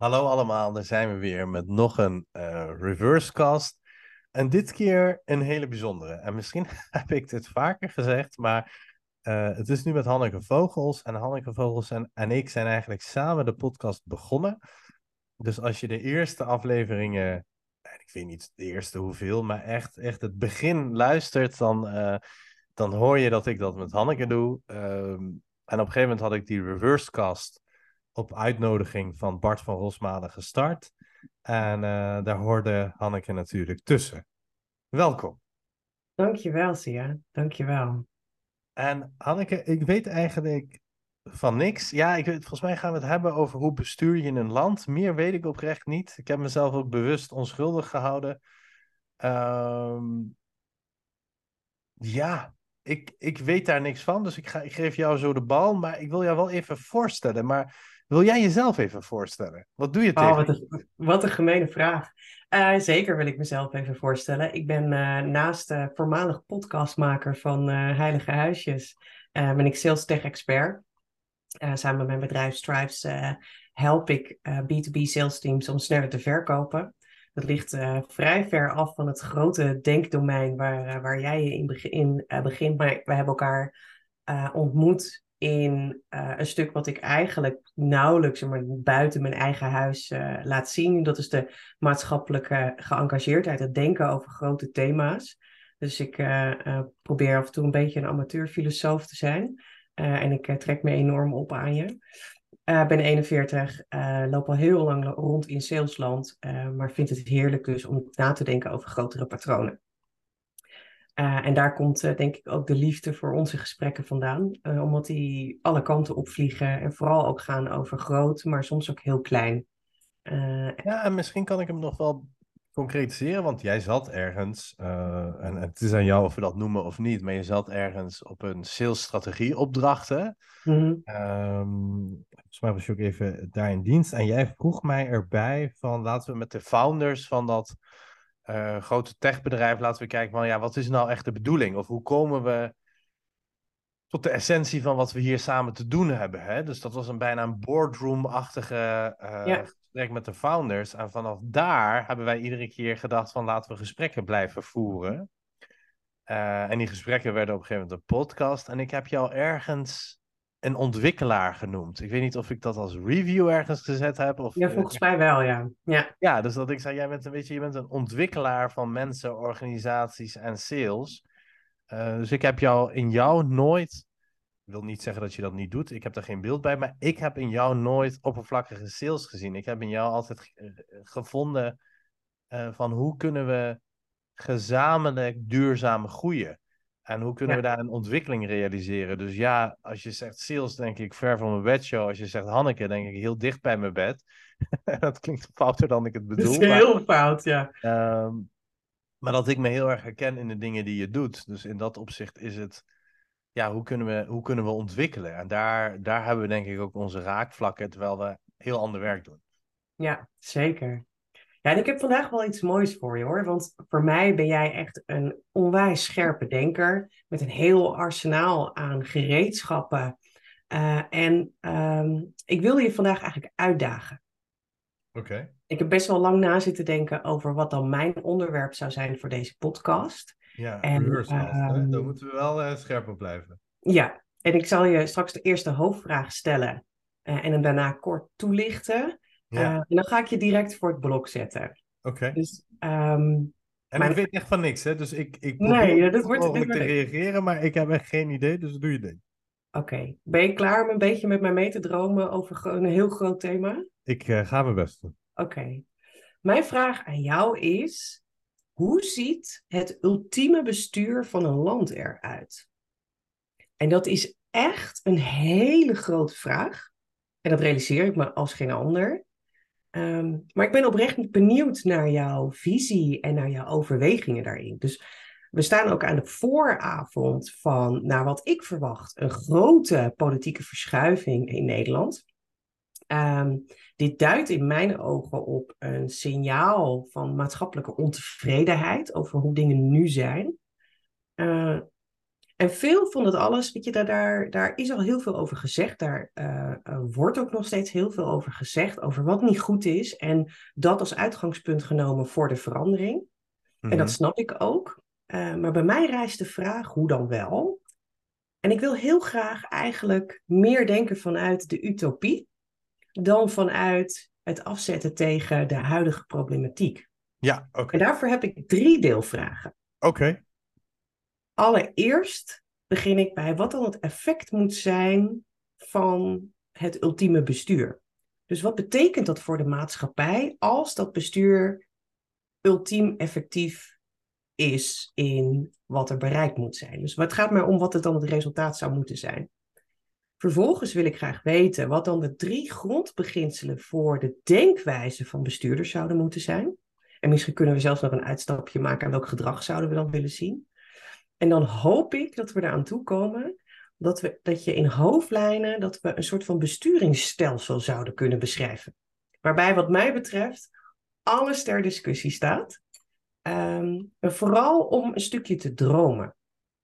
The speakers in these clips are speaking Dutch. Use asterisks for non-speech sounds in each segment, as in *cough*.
Hallo allemaal, daar zijn we weer met nog een uh, reverse cast. En dit keer een hele bijzondere. En misschien *laughs* heb ik dit vaker gezegd, maar uh, het is nu met Hanneke Vogels. En Hanneke Vogels en, en ik zijn eigenlijk samen de podcast begonnen. Dus als je de eerste afleveringen, ik weet niet de eerste hoeveel, maar echt, echt het begin luistert, dan, uh, dan hoor je dat ik dat met Hanneke doe. Um, en op een gegeven moment had ik die reverse cast op uitnodiging van Bart van Rosmalen gestart. En uh, daar hoorde Hanneke natuurlijk tussen. Welkom. Dankjewel, Sia. Dankjewel. En Hanneke, ik weet eigenlijk van niks. Ja, ik weet, volgens mij gaan we het hebben over hoe bestuur je een land. Meer weet ik oprecht niet. Ik heb mezelf ook bewust onschuldig gehouden. Um, ja, ik, ik weet daar niks van, dus ik, ga, ik geef jou zo de bal. Maar ik wil jou wel even voorstellen. Maar wil jij jezelf even voorstellen? Wat doe je tegen? Oh, wat, een, wat een gemene vraag. Uh, zeker wil ik mezelf even voorstellen. Ik ben uh, naast uh, voormalig podcastmaker van Heilige Huisjes, ben ik sales tech expert. samen met mijn bedrijf Stripes help ik B2B sales teams om sneller te verkopen. Dat ligt vrij ver af van het grote denkdomein waar, waar jij in, begin, in begint. Maar we hebben elkaar ontmoet in uh, een stuk wat ik eigenlijk nauwelijks maar, buiten mijn eigen huis uh, laat zien. Dat is de maatschappelijke geëngageerdheid, het denken over grote thema's. Dus ik uh, probeer af en toe een beetje een amateurfilosoof te zijn. en ik trek me enorm op aan je. Ik ben 41, loop al heel lang rond in salesland, maar vind het heerlijk dus om na te denken over grotere patronen. Uh, en daar komt uh, denk ik ook de liefde voor onze gesprekken vandaan. Uh, omdat die alle kanten opvliegen en vooral ook gaan over groot, maar soms ook heel klein. ja, en misschien kan ik hem nog wel concretiseren, want jij zat ergens, en het is aan jou of we dat noemen of niet, maar je zat ergens op een salesstrategie opdrachten. Mm -hmm. um, volgens mij was je ook even daar in dienst en jij vroeg mij erbij van laten we met de founders van dat uh, grote techbedrijf laten we kijken van ja, wat is nou echt de bedoeling? Of hoe komen we tot de essentie van wat we hier samen te doen hebben? Hè? Dus dat was een bijna een boardroom-achtige uh, ja. gesprek met de founders. En vanaf daar hebben wij iedere keer gedacht van laten we gesprekken blijven voeren. Uh, en die gesprekken werden op een gegeven moment een podcast. En ik heb jou ergens een ontwikkelaar genoemd. Ik weet niet of ik dat als review ergens gezet heb. Of, ja, volgens mij wel, ja. ja. Ja, dus dat ik zei, jij bent een beetje, je bent een ontwikkelaar van mensen, organisaties en sales. Uh, dus ik heb jou in jou nooit, ik wil niet zeggen dat je dat niet doet, ik heb er geen beeld bij, maar ik heb in jou nooit oppervlakkige sales gezien. Ik heb in jou altijd gevonden uh, van hoe kunnen we gezamenlijk duurzaam groeien. En hoe kunnen we daar een ontwikkeling realiseren? Dus ja, als je zegt sales, denk ik ver van mijn bedshow. Als je zegt Hanneke, denk ik heel dicht bij mijn bed. *laughs* dat klinkt fouter dan ik het bedoel. Dat is heel maar, fout, ja. Um, maar dat ik me heel erg herken in de dingen die je doet. Dus in dat opzicht is het, ja, hoe kunnen we, hoe kunnen we ontwikkelen? En daar, daar hebben we denk ik ook onze raakvlakken, terwijl we heel ander werk doen. Ja, zeker. Ja, en ik heb vandaag wel iets moois voor je hoor. Want voor mij ben jij echt een onwijs scherpe denker. Met een heel arsenaal aan gereedschappen. Uh, en um, ik wil je vandaag eigenlijk uitdagen. Oké. Okay. Ik heb best wel lang na zitten denken over wat dan mijn onderwerp zou zijn voor deze podcast. Ja, en, um, daar moeten we wel uh, scherp op blijven. Ja, en ik zal je straks de eerste hoofdvraag stellen. Uh, en hem daarna kort toelichten. Ja. Uh, en dan ga ik je direct voor het blok zetten. Oké. Okay. Dus, um, en maar... ik weet echt van niks, hè? Dus ik, ik probeer nee, dat wordt, mogelijk te reageren, maar ik heb echt geen idee, dus doe je ding. Oké. Okay. Ben je klaar om een beetje met mij mee te dromen over een heel groot thema? Ik uh, ga mijn best doen. Oké. Okay. Mijn vraag aan jou is: hoe ziet het ultieme bestuur van een land eruit? En dat is echt een hele grote vraag. En dat realiseer ik me als geen ander. Ehm, maar ik ben oprecht benieuwd naar jouw visie en naar jouw overwegingen daarin. Dus we staan ook aan de vooravond van, naar wat ik verwacht, een grote politieke verschuiving in Nederland. Ehm, dit duidt in mijn ogen op een signaal van maatschappelijke ontevredenheid over hoe dingen nu zijn. Uh, en veel van het alles, weet je, daar, daar, daar is al heel veel over gezegd. Daar uh, wordt ook nog steeds heel veel over gezegd, over wat niet goed is. En dat als uitgangspunt genomen voor de verandering. En dat mhm. snap ik ook. Uh, maar bij mij rijst de vraag, hoe dan wel? En ik wil heel graag eigenlijk meer denken vanuit de utopie dan vanuit het afzetten tegen de huidige problematiek. Ja, oké. En daarvoor heb ik drie deelvragen. Oké. Allereerst begin ik bij wat dan het effect moet zijn van het ultieme bestuur. Dus wat betekent dat voor de maatschappij als dat bestuur ultiem effectief is in wat er bereikt moet zijn? Dus het gaat mij om wat het dan het resultaat zou moeten zijn. Vervolgens wil ik graag weten wat dan de drie grondbeginselen voor de denkwijze van bestuurders zouden moeten zijn. En misschien kunnen we zelfs nog een uitstapje maken aan welk gedrag zouden we dan willen zien. En dan hoop ik dat we eraan toe komen dat, we, dat je in hoofdlijnen dat we een soort van besturingsstelsel zouden kunnen beschrijven. Waarbij wat mij betreft alles ter discussie staat. Um, vooral om een stukje te dromen.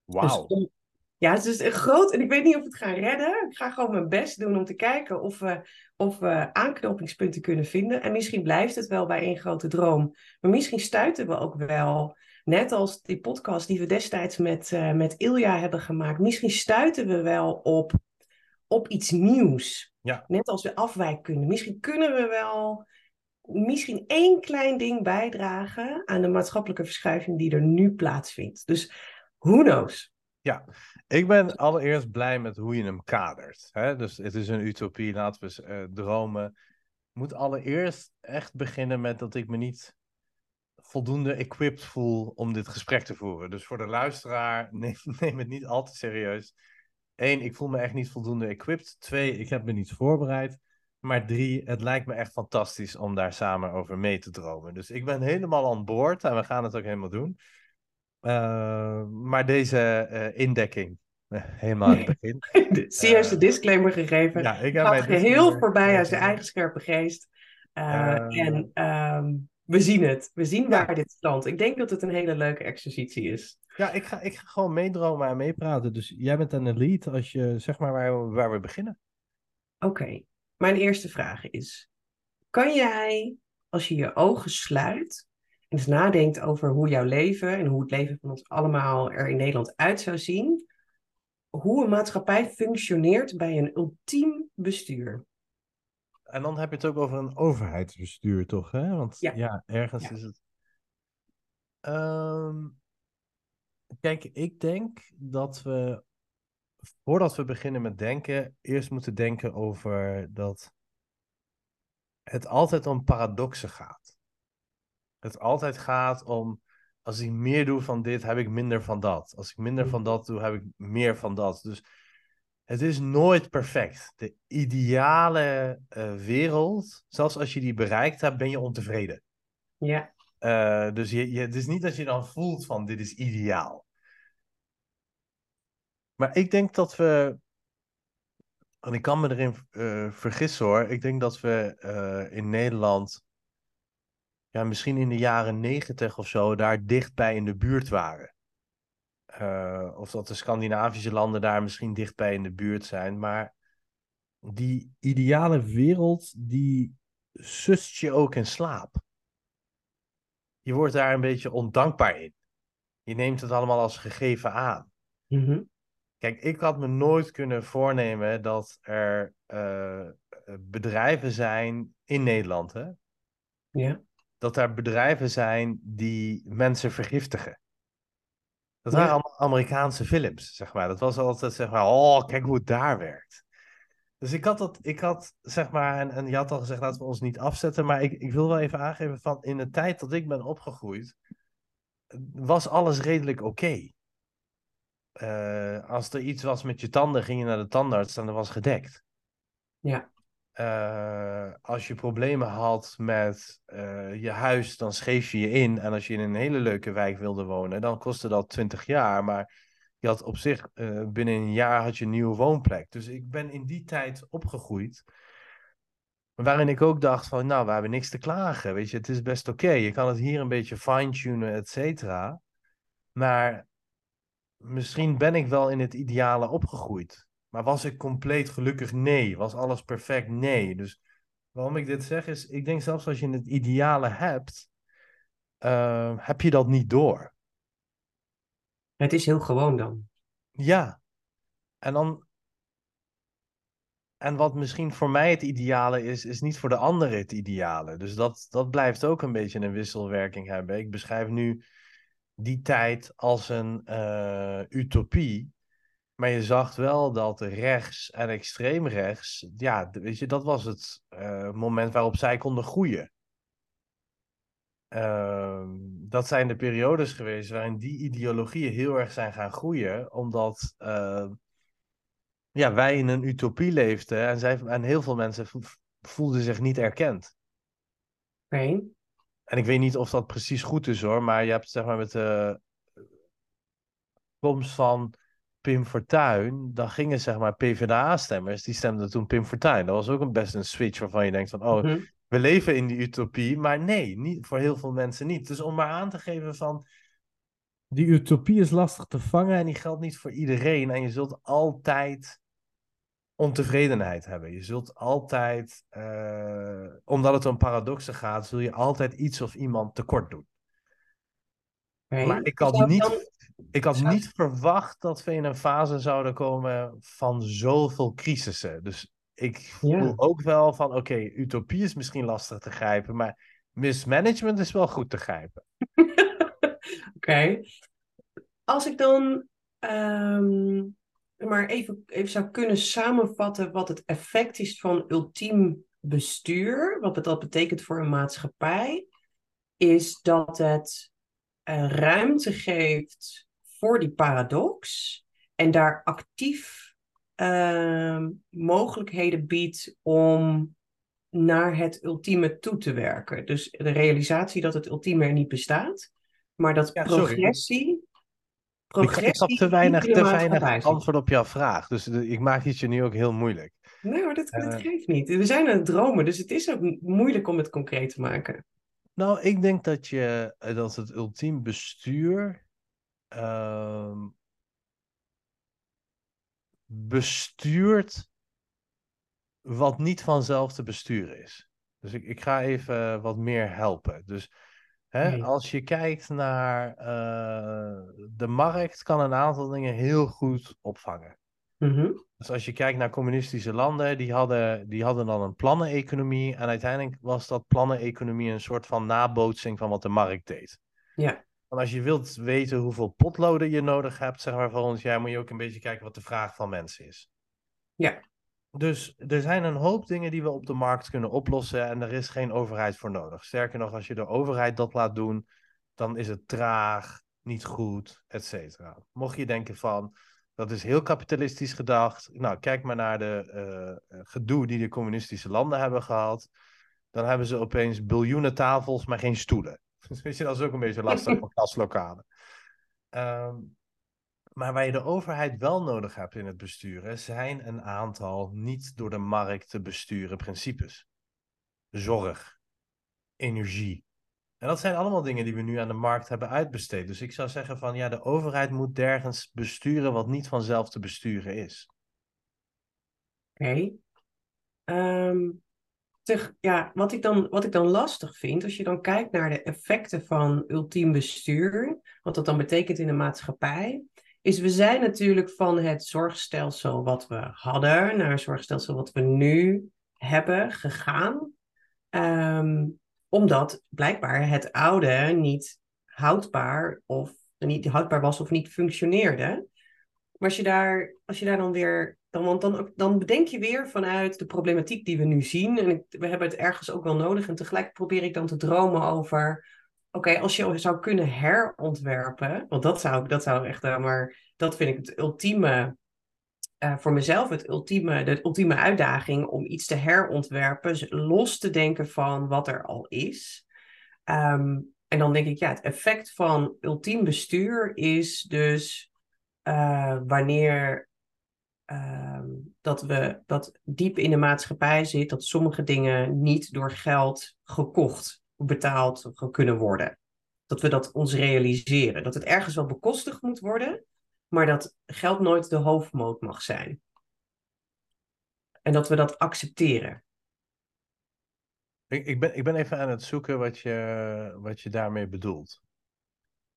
Wauw. Dus ja, het is een groot. En ik weet niet of we het gaan redden. Ik ga gewoon mijn best doen om te kijken of we, of we aanknopingspunten kunnen vinden. En misschien blijft het wel bij één grote droom. Maar misschien stuiten we ook wel Net als die podcast die we destijds met, uh, met Ilja hebben gemaakt. Misschien stuiten we wel op, op iets nieuws. Ja. Net als we afwijken kunnen. Misschien kunnen we wel misschien één klein ding bijdragen aan de maatschappelijke verschuiving die er nu plaatsvindt. Dus who knows? Ja, ik ben allereerst blij met hoe je hem kadert. Hè? Dus het is een utopie, laten we uh, dromen. moet allereerst echt beginnen met dat ik me niet voldoende equipped voel om dit gesprek te voeren. Dus voor de luisteraar, *laughs* neem, neem het niet al te serieus. Eén, ik voel me echt niet voldoende equipped. Twee, ik heb me niet voorbereid. Maar drie, het lijkt me echt fantastisch om daar samen over mee te dromen. Dus ik ben helemaal aan boord en we gaan het ook helemaal doen. Uh, maar deze uh, indekking, uh, helemaal in het begin. *laughs* Zie je de disclaimer gegeven? Ja, ik heb geheel voorbij aan zijn eigen scherpe geest. en um, we zien het. We zien waar dit strandt. Ik denk dat het een hele leuke exercitie is. Ja, ik ga, ik ga gewoon meedromen en meepraten. Dus jij bent een lead als je zeg maar waar, waar we beginnen. Oké, mijn eerste vraag is: kan jij, als je je ogen sluit en eens nadenkt over hoe jouw leven en hoe het leven van ons allemaal er in Nederland uit zou zien, hoe een maatschappij functioneert bij een ultiem bestuur? En dan heb je het ook over een overheidsbestuur, toch? Hè? Want ja, ergens is het. Ehm, kijk, ik denk dat we, voordat we beginnen met denken, eerst moeten denken over dat het altijd om paradoxen gaat. Het altijd gaat om, als ik meer doe van dit, heb ik minder van dat. Als ik minder van dat doe, heb ik meer van dat. Dus het is nooit perfect. De ideale uh, wereld, zelfs als je die bereikt hebt, ben je ontevreden. Ja. Uh, dus je, je, het is niet dat je dan voelt van dit is ideaal. Maar ik denk dat we, en ik kan me erin uh, vergissen hoor, ik denk dat we in Nederland, ja, misschien in de jaren negentig of zo, daar dichtbij in de buurt waren. Uh, of dat de Scandinavische landen daar misschien dichtbij in de buurt zijn. Maar die ideale wereld, die sust je ook in slaap. Je wordt daar een beetje ondankbaar in. Je neemt het allemaal als gegeven aan. Mm Kijk, ik had me nooit kunnen voornemen dat er uh, bedrijven zijn in Nederland. Hè? Ja. Dat er bedrijven zijn die mensen vergiftigen. Dat waren allemaal Amerikaanse films, zeg maar. Dat was altijd, zeg maar, oh, kijk hoe het daar werkt. Dus ik had dat, ik had, zeg maar, en, en je had al gezegd, laten we ons niet afzetten, maar ik, ik wil wel even aangeven van, in de tijd dat ik ben opgegroeid, was alles redelijk oké. Uh, als er iets was met je tanden, ging je naar de tandarts en dat was gedekt. Ja. Eh, als je problemen had met eh, je huis, dan schreef je je in. En als je in een hele leuke wijk wilde wonen, dan kostte dat 20 jaar. Maar je had op zich eh, binnen een jaar had je een nieuwe woonplek. Dus ik ben in die tijd opgegroeid. Waarin ik ook dacht van, nou, we hebben niks te klagen. Weet je, het is best oké. Je kan het hier een beetje fine-tunen, et cetera. Maar misschien ben ik wel in het ideale opgegroeid. Maar was ik compleet gelukkig? Nee. Was alles perfect? Nee. Dus waarom ik dit zeg is, ik denk zelfs als je het ideale hebt, uh, heb je dat niet door. Het is heel gewoon dan. Ja. En dan. En wat misschien voor mij het ideale is, is niet voor de anderen het ideale. Dus dat, dat blijft ook een beetje een wisselwerking hebben. Ik beschrijf nu die tijd als een uh, utopie. Maar je zag wel dat rechts en extreem rechts, ja, weet je, dat was het uh, moment waarop zij konden groeien. Uh, dat zijn de periodes geweest waarin die ideologieën heel erg zijn gaan groeien, omdat uh, ja, wij in een utopie leefden en, zij, en heel veel mensen voelden zich niet erkend. Nee. En ik weet niet of dat precies goed is hoor, maar je hebt zeg maar met de komst van Pim Fortuyn, dan gingen zeg maar PvdA-stemmers, die stemden toen Pim Fortuyn. Dat was ook een best een switch waarvan je denkt van, oh, Mhm. we leven in die utopie, maar nee, niet, voor heel veel mensen niet. Dus om maar aan te geven van, die utopie is lastig te vangen en die geldt niet voor iedereen. En je zult altijd ontevredenheid hebben. Je zult altijd, uh, omdat het om paradoxen gaat, zul je altijd iets of iemand tekort doen. Nee. Maar ik Zou niet, dan- ik had niet verwacht dat we in een fase zouden komen van zoveel crisissen. Dus ik voel Ja. ook wel van, oké, utopie is misschien lastig te grijpen, maar mismanagement is wel goed te grijpen. *laughs* Oké. Als ik dan ehm, maar even, even zou kunnen samenvatten wat het effect is van ultiem bestuur, wat het dat betekent voor een maatschappij, is dat het eh, ruimte geeft voor die paradox en daar actief ehm, mogelijkheden biedt om naar het ultieme toe te werken. Dus de realisatie dat het ultieme er niet bestaat, maar dat Ja, progressie. Progressie ik had te weinig, te weinig antwoord op jouw vraag. Dus de- ik maak het je nu ook heel moeilijk. Nee, maar dat, dat Eh. geeft niet. We zijn aan het dromen, dus het is ook mo- moeilijk om het concreet te maken. Nou, ik denk dat, je, eh, dat het ultiem bestuur ehm, bestuurt wat niet vanzelf te besturen is. Dus ik, ik ga even wat meer helpen. Dus hè, Nee. als je kijkt naar eh, de markt, kan een aantal dingen heel goed opvangen. Mhm. Dus als je kijkt naar communistische landen, die hadden, die hadden dan een planneneconomie. En uiteindelijk was dat planneneconomie een soort van nabootsing van wat de markt deed. Ja. Want als je wilt weten hoeveel potloden je nodig hebt, zeg maar volgens jaar, moet je ook een beetje kijken wat de vraag van mensen is. Ja. Dus er zijn een hoop dingen die we op de markt kunnen oplossen en er is geen overheid voor nodig. Sterker nog, als je de overheid dat laat doen, dan is het traag, niet goed, et cetera. Mocht je denken van, dat is heel kapitalistisch gedacht. Nou, kijk maar naar de eh, gedoe die de communistische landen hebben gehad. Dan hebben ze opeens biljoenen tafels, maar geen stoelen. *laughs* Je, dat is ook een beetje lastig voor klaslokalen. Ehm, maar waar je de overheid wel nodig hebt in het besturen, zijn een aantal niet door de markt te besturen principes. Zorg, energie. En dat zijn allemaal dingen die we nu aan de markt hebben uitbesteed. Dus ik zou zeggen van ja, de overheid moet dergens besturen wat niet vanzelf te besturen is. Oké. Ehm, ja, wat ik, dan, wat ik dan lastig vind, als je dan kijkt naar de effecten van ultiem bestuur, wat dat dan betekent in de maatschappij, is we zijn natuurlijk van het zorgstelsel wat we hadden naar een zorgstelsel wat we nu hebben gegaan. Ehm, omdat blijkbaar het oude niet houdbaar of niet houdbaar was of niet functioneerde. Maar als je daar, als je daar dan weer. Dan, want dan, dan bedenk je weer vanuit de problematiek die we nu zien. En ik, we hebben het ergens ook wel nodig. En tegelijk probeer ik dan te dromen over. Oké, als je zou kunnen herontwerpen. Want dat zou, dat zou echt. eh, maar dat vind ik het ultieme uh, voor mezelf het ultieme, de ultieme uitdaging om iets te herontwerpen, los te denken van wat er al is. Um, en dan denk ik, ja, het effect van ultiem bestuur is dus uh, wanneer uh, dat we dat diep in de maatschappij zit, dat sommige dingen niet door geld gekocht, betaald kunnen worden. Dat we dat ons realiseren. Dat het ergens wel bekostigd moet worden, maar dat geld nooit de hoofdmoot mag zijn. En dat we dat accepteren. Ik, ik, ben, ik ben even aan het zoeken wat je, wat je daarmee bedoelt.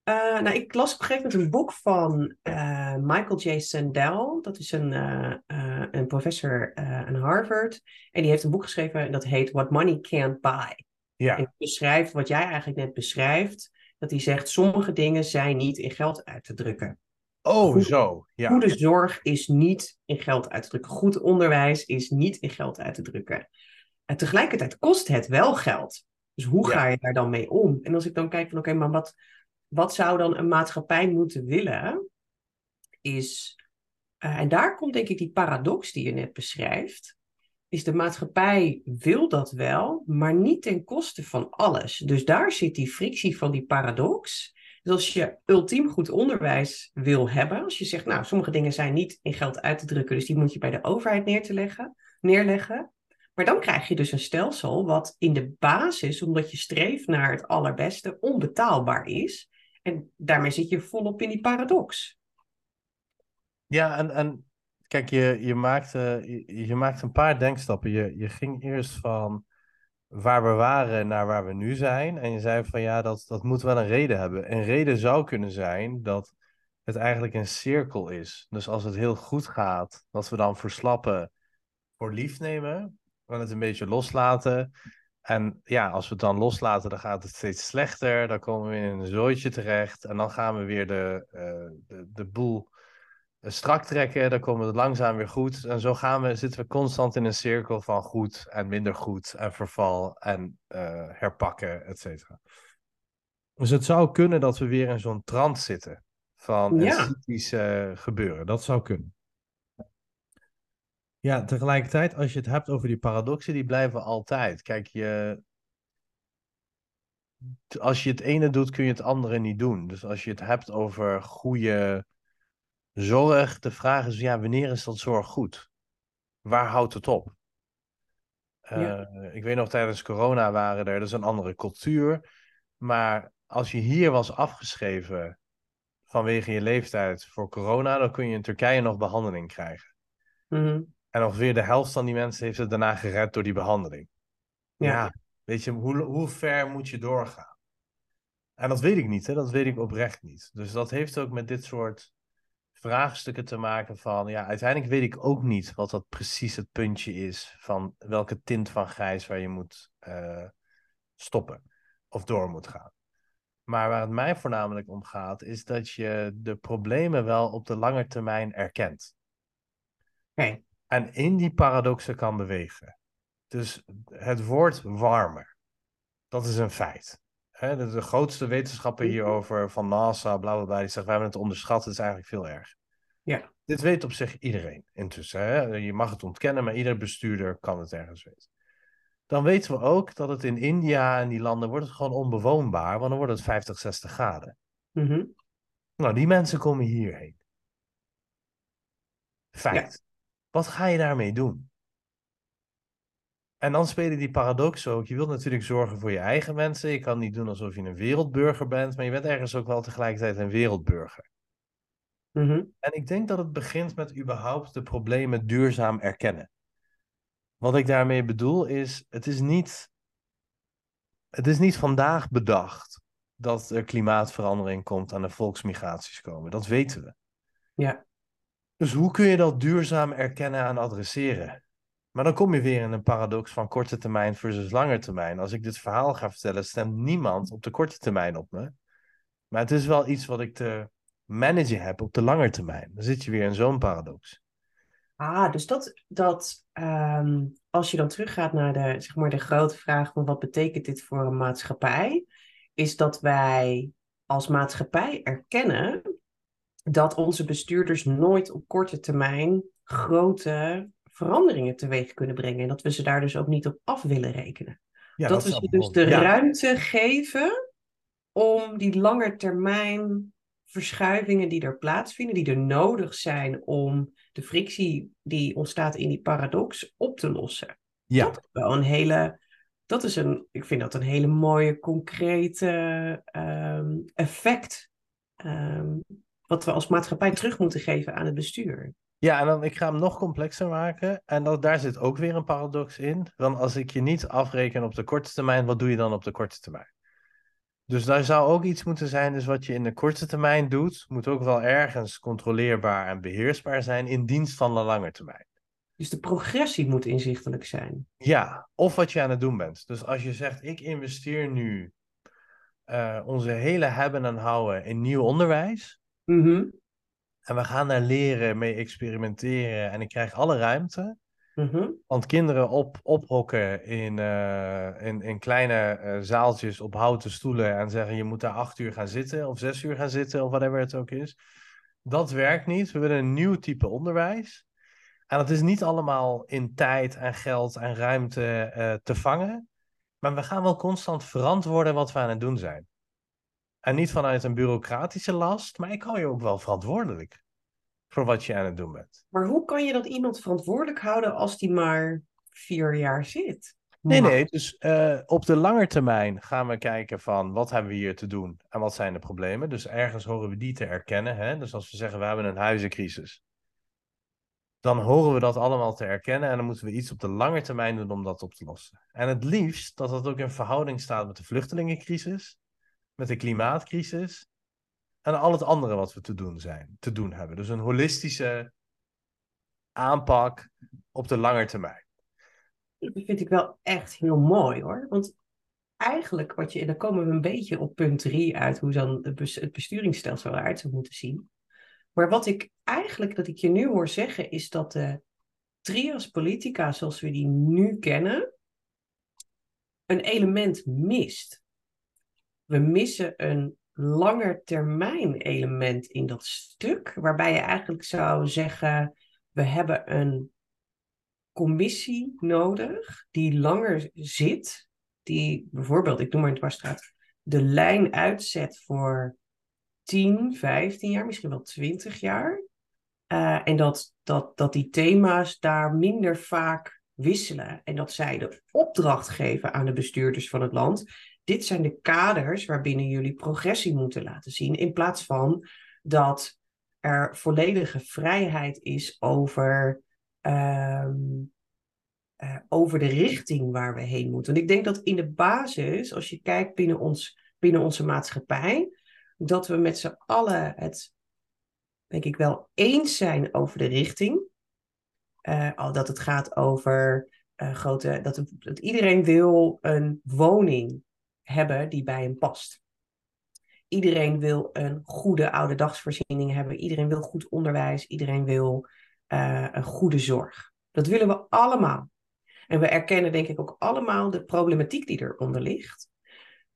Uh, nou, ik las op een gegeven moment een boek van uh, Michael J. Sandel. Dat is een, uh, een professor aan Harvard. En die heeft een boek geschreven en dat heet What Money Can't Buy. Ja. En beschrijft wat jij eigenlijk net beschrijft. Dat hij zegt, sommige dingen zijn niet in geld uit te drukken. Oh, Goed, zo. Ja. Goede zorg is niet in geld uit te drukken. Goed onderwijs is niet in geld uit te drukken. En tegelijkertijd kost het wel geld. Dus hoe ga je daar dan mee om? En als ik dan kijk van oké, maar wat, wat zou dan een maatschappij moeten willen? Is, uh, en daar komt denk ik die paradox die je net beschrijft. Is de maatschappij wil dat wel, maar niet ten koste van alles. Dus daar zit die frictie van die paradox. Dus als je ultiem goed onderwijs wil hebben, als je zegt, nou, sommige dingen zijn niet in geld uit te drukken, dus die moet je bij de overheid neer te leggen, neerleggen. Maar dan krijg je dus een stelsel wat in de basis, omdat je streeft naar het allerbeste, onbetaalbaar is. En daarmee zit je volop in die paradox. Ja, en, en kijk, je, je, maakt, je, een paar denkstappen. Je, je ging eerst van waar we waren naar waar we nu zijn. En je zei van ja, dat, dat moet wel een reden hebben. Een reden zou kunnen zijn dat het eigenlijk een cirkel is. Dus als het heel goed gaat, dat we dan verslappen voor lief nemen gaan het een beetje loslaten. En ja, als we het dan loslaten, dan gaat het steeds slechter. Dan komen we in een zooitje terecht. En dan gaan we weer de, uh, de, de boel eh, strak trekken. Dan komen we langzaam weer goed. En zo gaan we, zitten we constant in een cirkel van goed en minder goed. En verval en uh, herpakken, et cetera. Dus het zou kunnen dat we weer in zo'n trant zitten. Van ja. een gebeuren. Dat zou kunnen. Ja, tegelijkertijd, als je het hebt over die paradoxen, die blijven altijd. Kijk, je, als je het ene doet, kun je het andere niet doen. Dus als je het hebt over goede zorg, de vraag is, ja, wanneer is dat zorg goed? Waar houdt het op? Ja. Uh, ik weet nog, tijdens corona waren er, dat is een andere cultuur. Maar als je hier was afgeschreven vanwege je leeftijd voor corona, dan kun je in Turkije nog behandeling krijgen. Mm en ongeveer de helft van die mensen heeft het daarna gered door die behandeling. Ja, weet je, hoe, hoe ver moet je doorgaan? En dat weet ik niet, hè? dat weet ik oprecht niet. Dus dat heeft ook met dit soort vraagstukken te maken van, ja, uiteindelijk weet ik ook niet wat dat precies het puntje is van welke tint van grijs waar je moet uh, stoppen of door moet gaan. Maar waar het mij voornamelijk om gaat, is dat je de problemen wel op de lange termijn erkent. Okay en in die paradoxen kan bewegen. Dus het woord warmer, dat is een feit. de, de, grootste wetenschapper mhm. hierover van NASA, bla bla bla, die zegt: wij hebben het onderschat, het is eigenlijk veel erg. Ja. Dit weet op zich iedereen intussen. Hè? Je mag het ontkennen, maar ieder bestuurder kan het ergens weten. Dan weten we ook dat het in India en die landen wordt het gewoon onbewoonbaar, want dan wordt het 50, 60 graden. Mm Nou, die mensen komen hierheen. Feit. Wat ga je daarmee doen? En dan spelen die paradoxen ook. Je wilt natuurlijk zorgen voor je eigen mensen. Je kan niet doen alsof je een wereldburger bent, maar je bent ergens ook wel tegelijkertijd een wereldburger. Mhm. En ik denk dat het begint met überhaupt de problemen duurzaam erkennen. Wat ik daarmee bedoel is, het is niet, het is niet vandaag bedacht dat er klimaatverandering komt en er volksmigraties komen. Dat weten we. Ja. Dus hoe kun je dat duurzaam erkennen en adresseren? Maar dan kom je weer in een paradox van korte termijn versus lange termijn. Als ik dit verhaal ga vertellen, stemt niemand op de korte termijn op me. Maar het is wel iets wat ik te managen heb op de lange termijn. Dan zit je weer in zo'n paradox. Ah, dus dat, dat ehm, als je dan teruggaat naar de, zeg maar, de grote vraag van wat betekent dit voor een maatschappij, is dat wij als maatschappij erkennen dat onze bestuurders nooit op korte termijn grote veranderingen teweeg kunnen brengen. En dat we ze daar dus ook niet op af willen rekenen. Ja, dat, we ze dus de ja. ruimte geven om die langetermijn verschuivingen die er plaatsvinden, die er nodig zijn om de frictie die ontstaat in die paradox op te lossen. Ja, Dat is wel een hele, dat is een, ik vind dat een hele mooie, concrete ehm, effect. ehm, wat we als maatschappij terug moeten geven aan het bestuur. Ja, en dan ik ga hem nog complexer maken. En dat, daar zit ook weer een paradox in. Want als ik je niet afreken op de korte termijn, wat doe je dan op de korte termijn? Dus daar zou ook iets moeten zijn. Dus wat je in de korte termijn doet, moet ook wel ergens controleerbaar en beheersbaar zijn in dienst van de lange termijn. Dus de progressie moet inzichtelijk zijn. Ja, of wat je aan het doen bent. Dus als je zegt, ik investeer nu eh, onze hele hebben en houden in nieuw onderwijs. Mhm, En we gaan daar leren, mee experimenteren. En ik krijg alle ruimte. mhm. Want kinderen op, ophokken in, eh, in, in kleine eh, zaaltjes op houten stoelen en zeggen je moet daar acht uur gaan zitten of zes uur gaan zitten of whatever het ook is. Dat werkt niet. We willen een nieuw type onderwijs. En dat is niet allemaal in tijd en geld en ruimte eh, te vangen. Maar we gaan wel constant verantwoorden wat we aan het doen zijn. En niet vanuit een bureaucratische last, maar ik hou je ook wel verantwoordelijk voor wat je aan het doen bent. Maar hoe kan je dat iemand verantwoordelijk houden als die maar vier jaar zit? Nee, nee. Dus eh, op de lange termijn gaan we kijken van wat hebben we hier te doen en wat zijn de problemen. Dus ergens horen we die te erkennen. Hè? Dus als we zeggen we hebben een huizencrisis, dan horen we dat allemaal te erkennen en dan moeten we iets op de lange termijn doen om dat op te lossen. En het liefst dat dat ook in verhouding staat met de vluchtelingencrisis, met de klimaatcrisis en al het andere wat we te doen zijn, te doen hebben. Dus een holistische aanpak op de lange termijn. Dat vind ik wel echt heel mooi hoor. Want eigenlijk wat je, dan komen we een beetje op punt drie uit hoe dan het besturingsstelsel eruit zou moeten zien. Maar wat ik eigenlijk, dat ik je nu hoor zeggen, is dat de trias politica zoals we die nu kennen, een element mist. We missen een langetermijn element in dat stuk, waarbij je eigenlijk zou zeggen, we hebben een commissie nodig die langer zit, die bijvoorbeeld, ik noem maar in Dwarsstraat, de lijn uitzet voor 10, 15 jaar, misschien wel 20 jaar. Eh, en dat, dat, dat die thema's daar minder vaak wisselen. En dat zij de opdracht geven aan de bestuurders van het land. Dit zijn de kaders waarbinnen jullie progressie moeten laten zien. In plaats van dat er volledige vrijheid is over ehm, eh, over de richting waar we heen moeten. Want ik denk dat in de basis, als je kijkt binnen, ons, binnen onze maatschappij, dat we met z'n allen het, denk ik wel, eens zijn over de richting. Eh, al dat het gaat over eh, grote, dat, dat iedereen wil een woning hebben die bij hem past. Iedereen wil een goede oude dagsvoorziening hebben. Iedereen wil goed onderwijs. Iedereen wil eh, een goede zorg. Dat willen we allemaal. En we erkennen denk ik ook allemaal de problematiek die eronder ligt.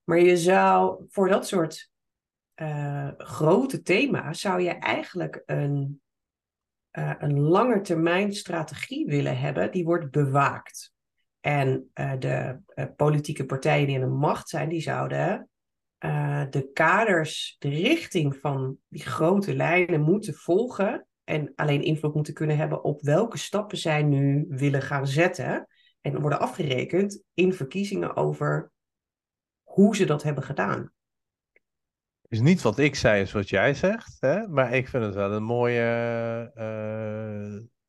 Maar je zou voor dat soort eh, grote thema's zou je eigenlijk een, eh een langetermijn strategie willen hebben die wordt bewaakt. En eh, de eh, politieke partijen die in de macht zijn, die zouden eh, de kaders, de richting van die grote lijnen moeten volgen. En alleen invloed moeten kunnen hebben op welke stappen zij nu willen gaan zetten. En worden afgerekend in verkiezingen over hoe ze dat hebben gedaan. is niet wat ik zei, is wat jij zegt. Hè? Maar ik vind het wel een mooie.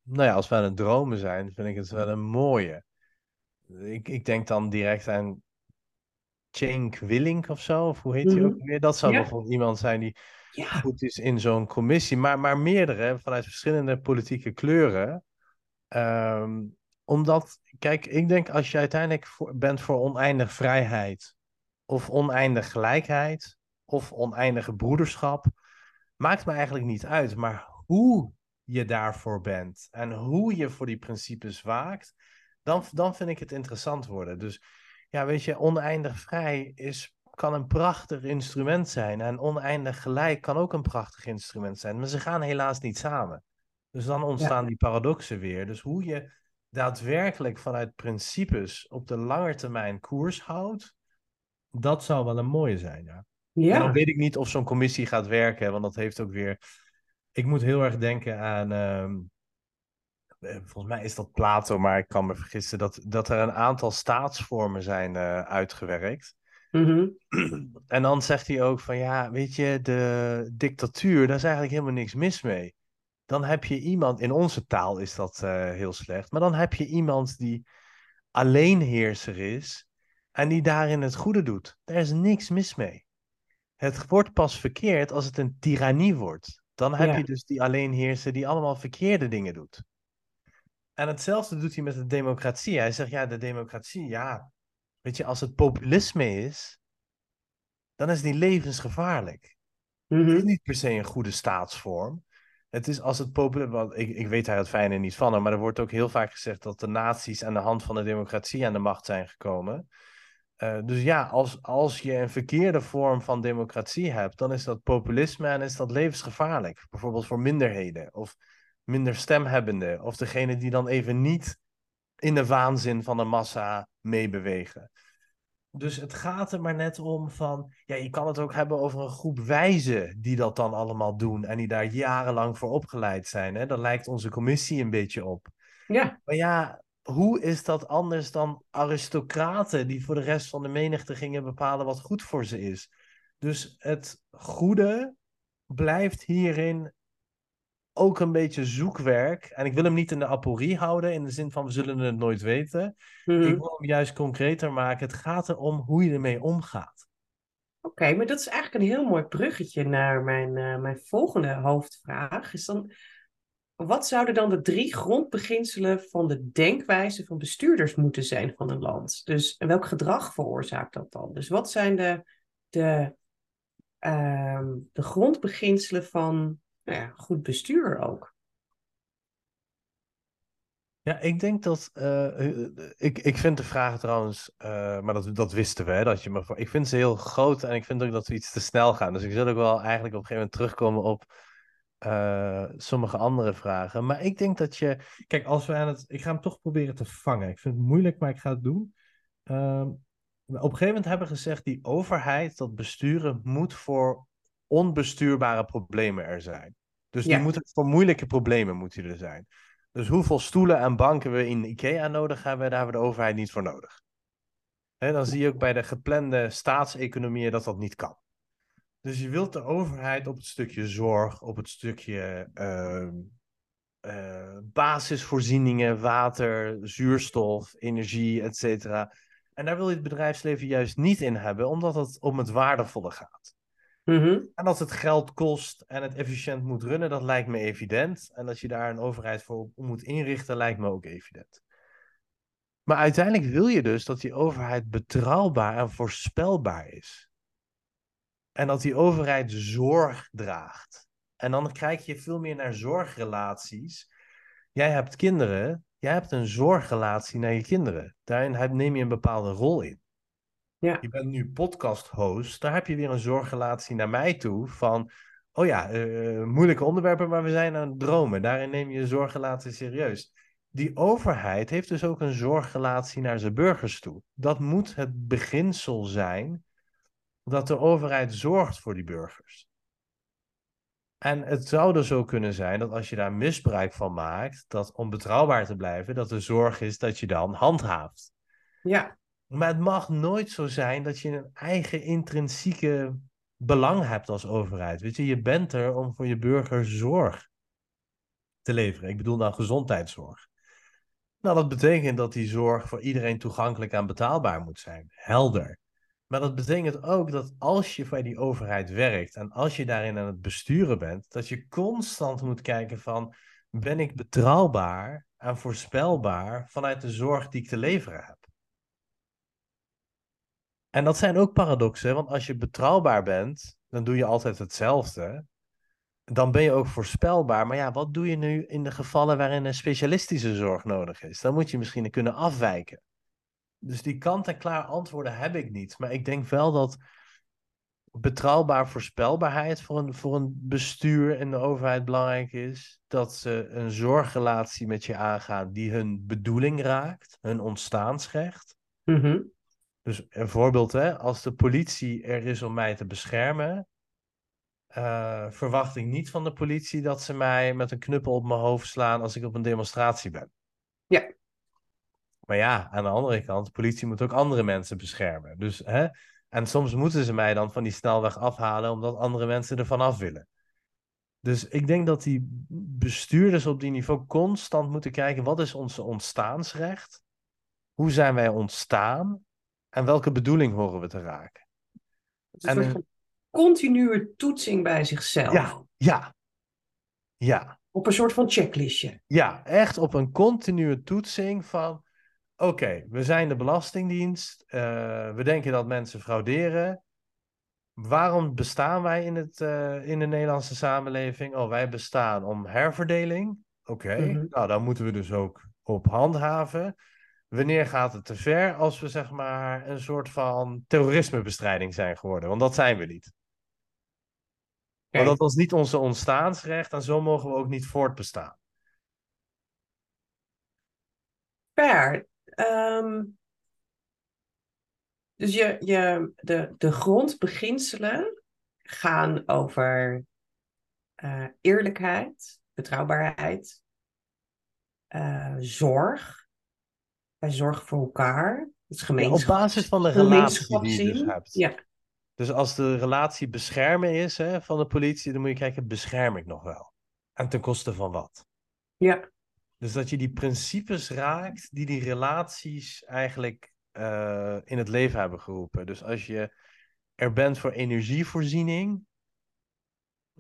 nou ja, als we aan het dromen zijn, vind ik het wel een mooie. Ik, ik denk dan direct aan Cenk Willink of zo. Of hoe heet hij ook Mhm. weer? Dat zou Ja. bijvoorbeeld iemand zijn die Ja, goed is in zo'n commissie. Maar, maar meerdere vanuit verschillende politieke kleuren. Ehm, omdat, kijk, ik denk als je uiteindelijk voor, bent voor oneindig vrijheid. Of oneindig gelijkheid of oneindige broederschap, maakt me eigenlijk niet uit. Maar hoe je daarvoor bent en hoe je voor die principes waakt, dan, dan vind ik het interessant worden. Dus ja, weet je, oneindig vrij is kan een prachtig instrument zijn. En oneindig gelijk kan ook een prachtig instrument zijn. Maar ze gaan helaas niet samen. Dus dan ontstaan die paradoxen weer. Dus hoe je daadwerkelijk vanuit principes op de lange termijn koers houdt, dat zou wel een mooie zijn. Ja. Ja. En dan weet ik niet of zo'n commissie gaat werken, want dat heeft ook weer. Ik moet heel erg denken aan. ehm, eh, volgens mij is dat Plato, maar ik kan me vergissen. Dat, dat er een aantal staatsvormen zijn eh, uitgewerkt. Mhm. En dan zegt hij ook van ja, weet je, de dictatuur, daar is eigenlijk helemaal niks mis mee. Dan heb je iemand, in onze taal is dat eh, heel slecht, maar dan heb je iemand die alleenheerser is en die daarin het goede doet. Daar is niks mis mee. Het wordt pas verkeerd als het een tirannie wordt. Dan heb Ja. je dus die alleenheerser die allemaal verkeerde dingen doet. En hetzelfde doet hij met de democratie. Hij zegt ja, de democratie, ja, weet je, als het populisme is, dan is die levensgevaarlijk. Het Mhm. is niet per se een goede staatsvorm. Het is als het populisme, want ik, ik weet daar het fijne niet van, maar er wordt ook heel vaak gezegd dat de naties aan de hand van de democratie aan de macht zijn gekomen. Eh, dus ja, als, als je een verkeerde vorm van democratie hebt, dan is dat populisme en is dat levensgevaarlijk. Bijvoorbeeld voor minderheden of minder stemhebbenden of degene die dan even niet in de waanzin van de massa meebewegen. Dus het gaat er maar net om van, ja, je kan het ook hebben over een groep wijzen die dat dan allemaal doen en die daar jarenlang voor opgeleid zijn. Hè? Daar lijkt onze commissie een beetje op. Ja. Maar ja, hoe is dat anders dan aristocraten die voor de rest van de menigte gingen bepalen wat goed voor ze is? Dus het goede blijft hierin ook een beetje zoekwerk. En ik wil hem niet in de aporie houden, in de zin van we zullen het nooit weten. Mhm. Ik wil hem juist concreter maken. Het gaat erom hoe je ermee omgaat. Oké, maar dat is eigenlijk een heel mooi bruggetje naar mijn, eh, mijn volgende hoofdvraag. Is dan, wat zouden dan de drie grondbeginselen van de denkwijze van bestuurders moeten zijn van een land? Dus en welk gedrag veroorzaakt dat dan? Dus wat zijn de, de, ehm, de grondbeginselen van nou ja, goed bestuur ook? Ja, ik denk dat. eh, eh, ik, ik vind de vraag trouwens. eh, maar dat, dat wisten we, hè, dat je me. voor- Ik vind ze heel groot en ik vind ook dat we iets te snel gaan. Dus ik zal ook wel eigenlijk op een gegeven moment terugkomen op. eh, sommige andere vragen. Maar ik denk dat je. Kijk, als we aan het. Ik ga hem toch proberen te vangen. Ik vind het moeilijk, maar ik ga het doen. Ehm, op een gegeven moment hebben we gezegd: die overheid, dat besturen, moet voor onbestuurbare problemen er zijn. Dus die Ja. moeten voor moeilijke problemen moet die er zijn. Dus hoeveel stoelen en banken we in IKEA nodig hebben, daar hebben we de overheid niet voor nodig. Hè, dan zie je ook bij de geplande staatseconomieën dat dat niet kan. Dus je wilt de overheid op het stukje zorg, op het stukje ehm, eh, basisvoorzieningen, water, zuurstof, energie, et. En daar wil je het bedrijfsleven juist niet in hebben, omdat het om het waardevolle gaat. Mhm. En dat het geld kost en het efficiënt moet runnen, dat lijkt me evident. En dat je daar een overheid voor moet inrichten, lijkt me ook evident. Maar uiteindelijk wil je dus dat die overheid betrouwbaar en voorspelbaar is. En dat die overheid zorg draagt. En dan kijk je veel meer naar zorgrelaties. Jij hebt kinderen, jij hebt een zorgrelatie naar je kinderen. Daarin neem je een bepaalde rol in. Ja. Je bent nu podcast-host, daar heb je weer een zorgrelatie naar mij toe van, oh ja, eh, moeilijke onderwerpen, maar we zijn aan het dromen. Daarin neem je zorgrelatie serieus. Die overheid heeft dus ook een zorgrelatie naar zijn burgers toe. Dat moet het beginsel zijn dat de overheid zorgt voor die burgers. En het zou dus zo kunnen zijn dat als je daar misbruik van maakt, dat om betrouwbaar te blijven, dat de zorg is dat je dan handhaaft. Ja. Maar het mag nooit zo zijn dat je een eigen intrinsieke belang hebt als overheid. Weet je, je bent er om voor je burgers zorg te leveren. Ik bedoel dan gezondheidszorg. Nou, dat betekent dat die zorg voor iedereen toegankelijk en betaalbaar moet zijn. Helder. Maar dat betekent ook dat als je bij die overheid werkt en als je daarin aan het besturen bent, dat je constant moet kijken van, ben ik betrouwbaar en voorspelbaar vanuit de zorg die ik te leveren heb? En dat zijn ook paradoxen, want als je betrouwbaar bent, dan doe je altijd hetzelfde. Dan ben je ook voorspelbaar. Maar ja, wat doe je nu in de gevallen waarin een specialistische zorg nodig is? Dan moet je misschien kunnen afwijken. Dus die kant-en-klaar antwoorden heb ik niet. Maar ik denk wel dat betrouwbaar voorspelbaarheid voor een, voor een bestuur en de overheid belangrijk is. Dat ze een zorgrelatie met je aangaan die hun bedoeling raakt, hun ontstaansrecht. Mhm. Dus een voorbeeld, hè, als de politie er is om mij te beschermen, eh, verwacht ik niet van de politie dat ze mij met een knuppel op mijn hoofd slaan als ik op een demonstratie ben. Ja. Maar ja, aan de andere kant, de politie moet ook andere mensen beschermen. Dus, hè, en soms moeten ze mij dan van die snelweg afhalen omdat andere mensen ervan af willen. Dus ik denk dat die bestuurders op die niveau constant moeten kijken, wat is ons ontstaansrecht? Hoe zijn wij ontstaan? En welke bedoeling horen we te raken? Het is een soort van continue toetsing bij zichzelf. Ja, ja, ja. Op een soort van checklistje. Ja, echt op een continue toetsing van... Oké, we zijn de Belastingdienst. Uh, we denken dat mensen frauderen. Waarom bestaan wij in, het, uh, in de Nederlandse samenleving? Oh, wij bestaan om herverdeling. Oké, okay. mm -hmm. nou dan moeten we dus ook op handhaven. Wanneer gaat het te ver als we zeg maar een soort van terrorismebestrijding zijn geworden? Want dat zijn we niet. Want dat was niet onze ontstaansrecht en zo mogen we ook niet voortbestaan. Fair. Um, dus je, je, de, de grondbeginselen gaan over uh, eerlijkheid, betrouwbaarheid, uh, zorg. Wij zorgen voor elkaar. Het gemeenschap. Ja, op basis van de relatie die je dus hebt. Ja. Dus als de relatie beschermen is hè, van de politie, dan moet je kijken, bescherm ik nog wel? En ten koste van wat? Ja. Dus dat je die principes raakt die die relaties eigenlijk uh, in het leven hebben geroepen. Dus als je er bent voor energievoorziening,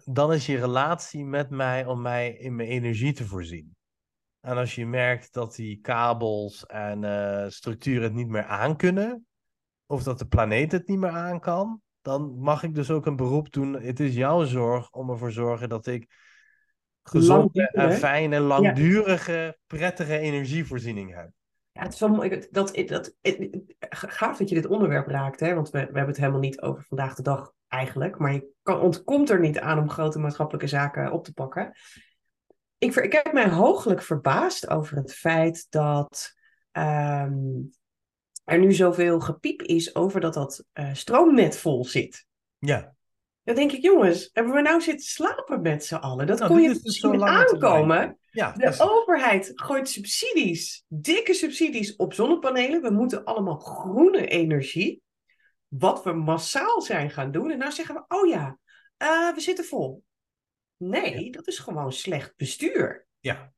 dan is je relatie met mij om mij in mijn energie te voorzien. En als je merkt dat die kabels en uh, structuren het niet meer aankunnen, of dat de planeet het niet meer aan kan, dan mag ik dus ook een beroep doen. Het is jouw zorg om ervoor te zorgen dat ik gezonde en fijne, langdurige, ja. prettige energievoorziening heb. Ja, het is wel mooi. Dat, dat, dat, gaaf dat je dit onderwerp raakt, hè? want we, we hebben het helemaal niet over vandaag de dag eigenlijk. Maar je kan, ontkomt er niet aan om grote maatschappelijke zaken op te pakken. Ik, ik heb mij hooglijk verbaasd over het feit dat um, er nu zoveel gepiep is over dat dat uh, stroomnet vol zit. Ja. Dan denk ik, jongens, hebben we nou zitten slapen met z'n allen? Dat nou, kon je dus dus aankomen. Ja, de is... overheid gooit subsidies, dikke subsidies op zonnepanelen. We moeten allemaal groene energie. Wat we massaal zijn gaan doen. En nou zeggen we, oh ja, uh, we zitten vol. Nee, dat is gewoon slecht bestuur. Ja.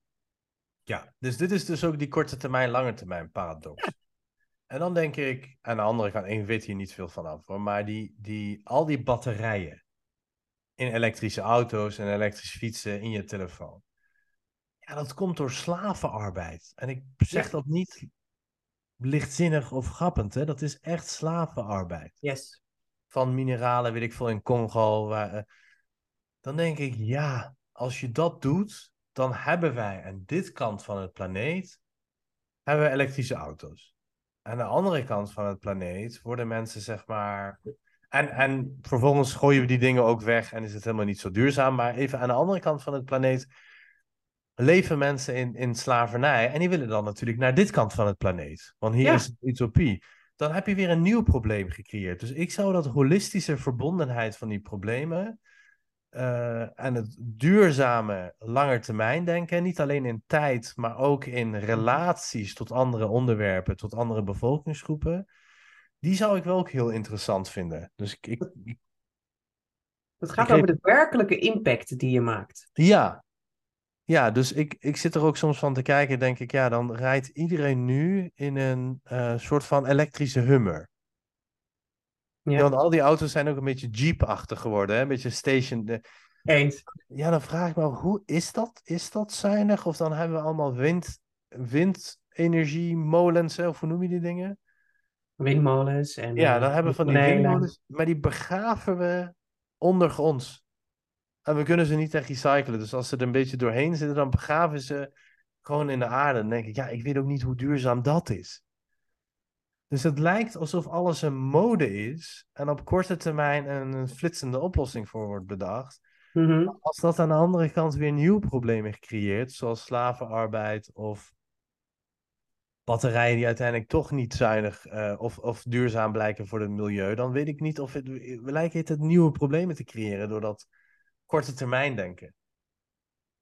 Ja, dus dit is dus ook die korte termijn, lange termijn paradox. Ja. En dan denk ik, aan de andere kant, ik weet hier niet veel van af hoor, maar die, die, al die batterijen in elektrische auto's en elektrische fietsen in je telefoon. Ja, dat komt door slavenarbeid. En ik zeg ja. dat niet lichtzinnig of grappend, hè? dat is echt slavenarbeid. Yes. Van mineralen, weet ik veel, in Congo. Waar, uh, dan denk ik, ja, als je dat doet, dan hebben wij aan dit kant van het planeet hebben we elektrische auto's aan de andere kant van het planeet worden mensen, zeg maar. En, en vervolgens gooien we die dingen ook weg en is het helemaal niet zo duurzaam. Maar even aan de andere kant van het planeet leven mensen in, in slavernij. En die willen dan natuurlijk naar dit kant van het planeet. Want hier ja. is het utopie. Dan heb je weer een nieuw probleem gecreëerd. Dus ik zou dat holistische verbondenheid van die problemen. Uh, en het duurzame langetermijn denken, niet alleen in tijd, maar ook in relaties tot andere onderwerpen, tot andere bevolkingsgroepen, die zou ik wel ook heel interessant vinden. Dus ik, ik, ik het gaat over de werkelijke impact die je maakt. Ja, ja dus ik, ik zit er ook soms van te kijken, denk ik, ja, dan rijdt iedereen nu in een uh, soort van elektrische hummer. Ja. want al die auto's zijn ook een beetje Jeep-achtig geworden, hè? een beetje station. Eens. Ja, dan vraag ik me af, hoe is dat? Is dat zuinig? Of dan hebben we allemaal wind, windenergie, molens, of hoe noem je die dingen? Windmolens. En, ja, dan hebben we van die windmolens, maar die begraven we ondergronds. En we kunnen ze niet echt recyclen. Dus als ze er een beetje doorheen zitten, dan begraven ze gewoon in de aarde. Dan denk ik, ja, ik weet ook niet hoe duurzaam dat is. Dus het lijkt alsof alles een mode is en op korte termijn een, flitsende oplossing voor wordt bedacht. Mhm. Als dat aan de andere kant weer nieuwe problemen creëert, zoals slavenarbeid of batterijen die uiteindelijk toch niet zuinig uh, of, of duurzaam blijken voor het milieu, dan weet ik niet of het, we lijken het nieuwe problemen te creëren door dat korte termijn denken.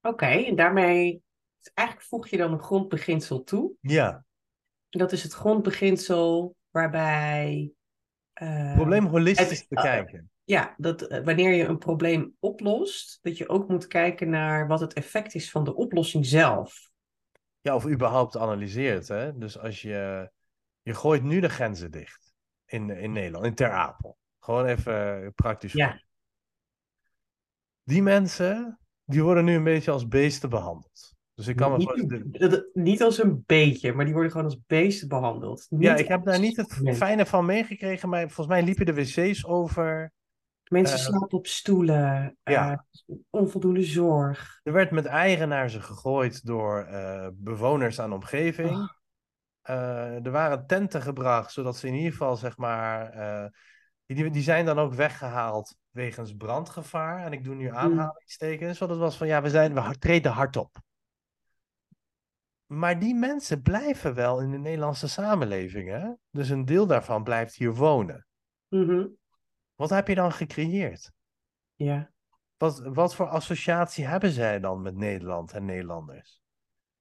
Oké, en daarmee eigenlijk voeg je dan een grondbeginsel toe. Ja. Dat is het grondbeginsel waarbij. Uh, probleem holistisch het, bekijken. ja, dat uh, wanneer je een probleem oplost, dat je ook moet kijken naar wat het effect is van de oplossing zelf. Ja, of überhaupt analyseert. Hè? Dus als je. Je gooit nu de grenzen dicht in, in Nederland, in Ter Apel. Gewoon even praktisch. Ja. Die mensen, die worden nu een beetje als beesten behandeld. Dus ik kan me niet, niet als een beetje, maar die worden gewoon als beesten behandeld. Niet ja, ik heb daar niet het Nee. fijne van meegekregen, maar volgens mij liepen de wc's over. Mensen Eh, slapen op stoelen, ja. eh, onvoldoende zorg. Er werd met eigen naar ze gegooid door eh, bewoners aan de omgeving. Oh. Eh, er waren tenten gebracht, zodat ze in ieder geval, zeg maar. eh, die, die zijn dan ook weggehaald wegens brandgevaar. En ik doe nu aanhalingstekens, want het was van ja, we, zijn, we treden hard op. Maar die mensen blijven wel in de Nederlandse samenleving. Hè? Dus een deel daarvan blijft hier wonen. Mhm. Wat heb je dan gecreëerd? Ja. Wat, wat voor associatie hebben zij dan met Nederland en Nederlanders?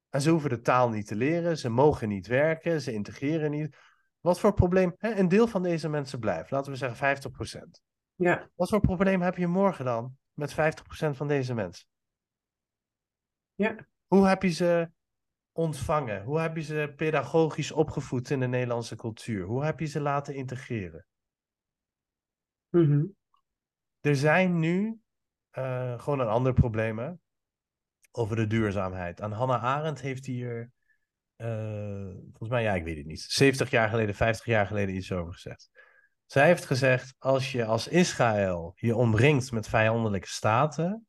En ze hoeven de taal niet te leren, ze mogen niet werken, ze integreren niet. Wat voor probleem? Hè? Een deel van deze mensen blijft, laten we zeggen 50%. Ja. Wat voor probleem heb je morgen dan met 50% van deze mensen? Ja. Hoe heb je ze ontvangen? Hoe heb je ze pedagogisch opgevoed in de Nederlandse cultuur? Hoe heb je ze laten integreren? Mhm. Er zijn nu eh, gewoon een ander probleem hè, over de duurzaamheid. En Hannah Arendt heeft hier, eh, volgens mij, ja, ik weet het niet, 70 jaar geleden, 50 jaar geleden iets over gezegd. Zij heeft gezegd, als je als Israël je omringt met vijandelijke staten,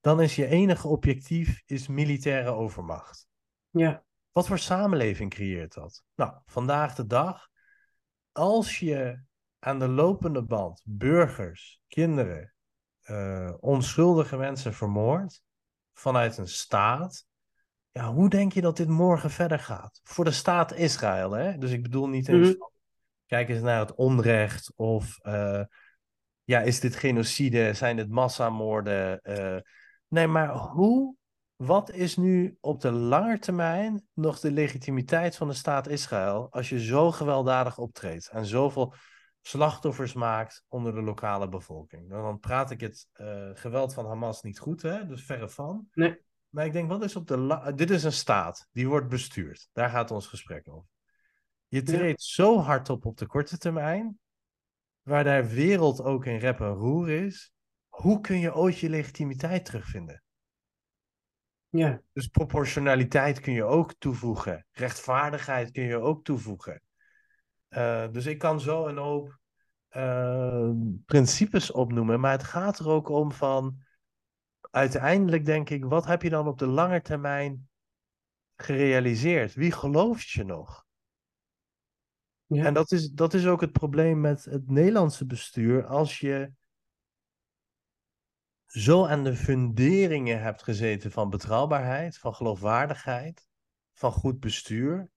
dan is je enige objectief is militaire overmacht. Ja. Wat voor samenleving creëert dat? Nou, vandaag de dag, als je aan de lopende band burgers, kinderen, eh, onschuldige mensen vermoordt vanuit een staat, ja, hoe denk je dat dit morgen verder gaat? Voor de staat Israël, hè? Dus ik bedoel niet eens van, kijk eens naar het onrecht of eh, ja, is dit genocide, zijn dit massamoorden? eh, nee, maar hoe wat is nu op de lange termijn nog de legitimiteit van de staat Israël als je zo gewelddadig optreedt en zoveel slachtoffers maakt onder de lokale bevolking? Nou, dan praat ik het eh, geweld van Hamas niet goed, hè? dus verre van. Nee. Maar ik denk, wat is op de la- Dit is een staat, die wordt bestuurd. Daar gaat ons gesprek over. Je treedt zo hard op op de korte termijn, waar daar wereld ook in rep en roer is. Hoe kun je ooit je legitimiteit terugvinden? Ja. Dus proportionaliteit kun je ook toevoegen. Rechtvaardigheid kun je ook toevoegen. Uh, dus ik kan zo een hoop uh, principes opnoemen, maar het gaat er ook om van uiteindelijk denk ik, wat heb je dan op de lange termijn gerealiseerd? Wie gelooft je nog? Ja. En dat is, dat is ook het probleem met het Nederlandse bestuur. Als je zo aan de funderingen hebt gezeten van betrouwbaarheid, van geloofwaardigheid, van goed bestuur,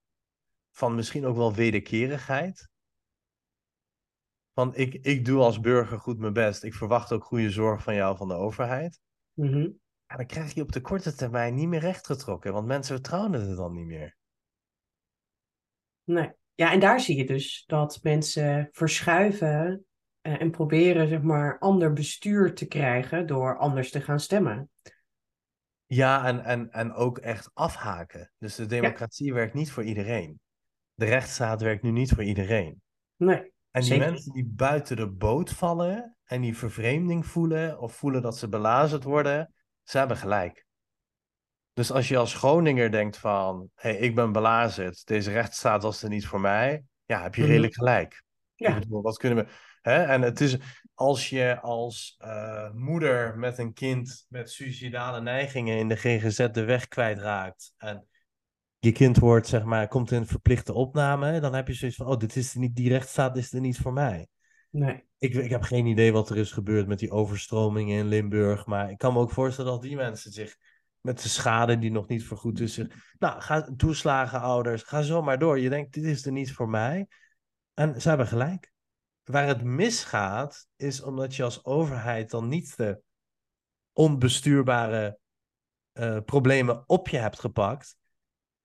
van misschien ook wel wederkerigheid. Van ik, ik doe als burger goed mijn best, ik verwacht ook goede zorg van jou, van de overheid. Mhm. Ja, dan krijg je op de korte termijn niet meer rechtgetrokken, want mensen vertrouwen het dan niet meer. Nee. Ja, en daar zie je dus dat mensen verschuiven en proberen, zeg maar, ander bestuur te krijgen door anders te gaan stemmen. Ja, en, en, en ook echt afhaken. Dus de democratie ja. werkt niet voor iedereen. De rechtsstaat werkt nu niet voor iedereen. Nee. En die mensen die buiten de boot vallen en die vervreemding voelen of voelen dat ze belazerd worden, ze hebben gelijk. Dus als je als Groninger denkt van, hé, hey, ik ben belazerd, deze rechtsstaat was er niet voor mij, ja, heb je redelijk gelijk. Ja. Ik bedoel, wat kunnen we... Hè? En het is, als je als uh, moeder met een kind met suicidale neigingen in de GGZ de weg kwijtraakt en je kind wordt, zeg maar, komt in verplichte opname, dan heb je zoiets van, oh, dit is er niet, die rechtsstaat is er niet voor mij. Nee. Ik, ik heb geen idee wat er is gebeurd met die overstromingen in Limburg, maar ik kan me ook voorstellen dat die mensen zich met de schade die nog niet vergoed is, zich, nou, ga toeslagen ouders, ga zo maar door. Je denkt, dit is er niet voor mij. En ze hebben gelijk. Waar het misgaat, is omdat je als overheid dan niet de onbestuurbare uh, problemen op je hebt gepakt,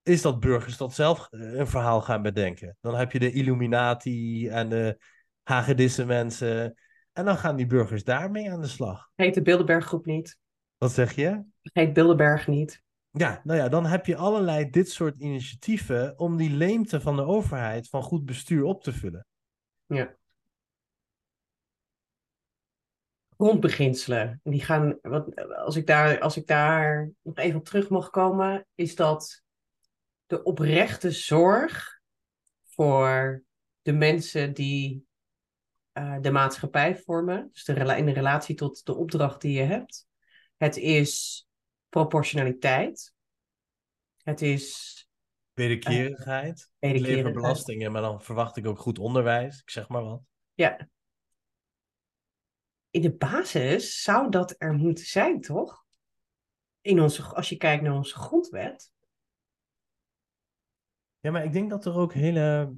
is dat burgers dat zelf eh, een verhaal gaan bedenken. Dan heb je de Illuminati en de hagedisse mensen. En dan gaan die burgers daarmee aan de slag. Heet de Bilderberggroep niet. Wat zeg je? Heet Bilderberg niet. Ja, nou ja, dan heb je allerlei dit soort initiatieven om die leemte van de overheid van goed bestuur op te vullen. Ja. Grondbeginselen. Die gaan, wat, als, ik daar, als ik daar nog even op terug mag komen, is dat de oprechte zorg voor de mensen die uh, de maatschappij vormen. Dus de in de relatie tot de opdracht die je hebt. Het is proportionaliteit. Het is. Wederkerigheid. Uh, ik lever belastingen, maar dan verwacht ik ook goed onderwijs. Ik zeg maar wat. Ja. In de basis zou dat er moeten zijn, toch? In onze, als je kijkt naar onze grondwet. Ja, maar ik denk dat er ook hele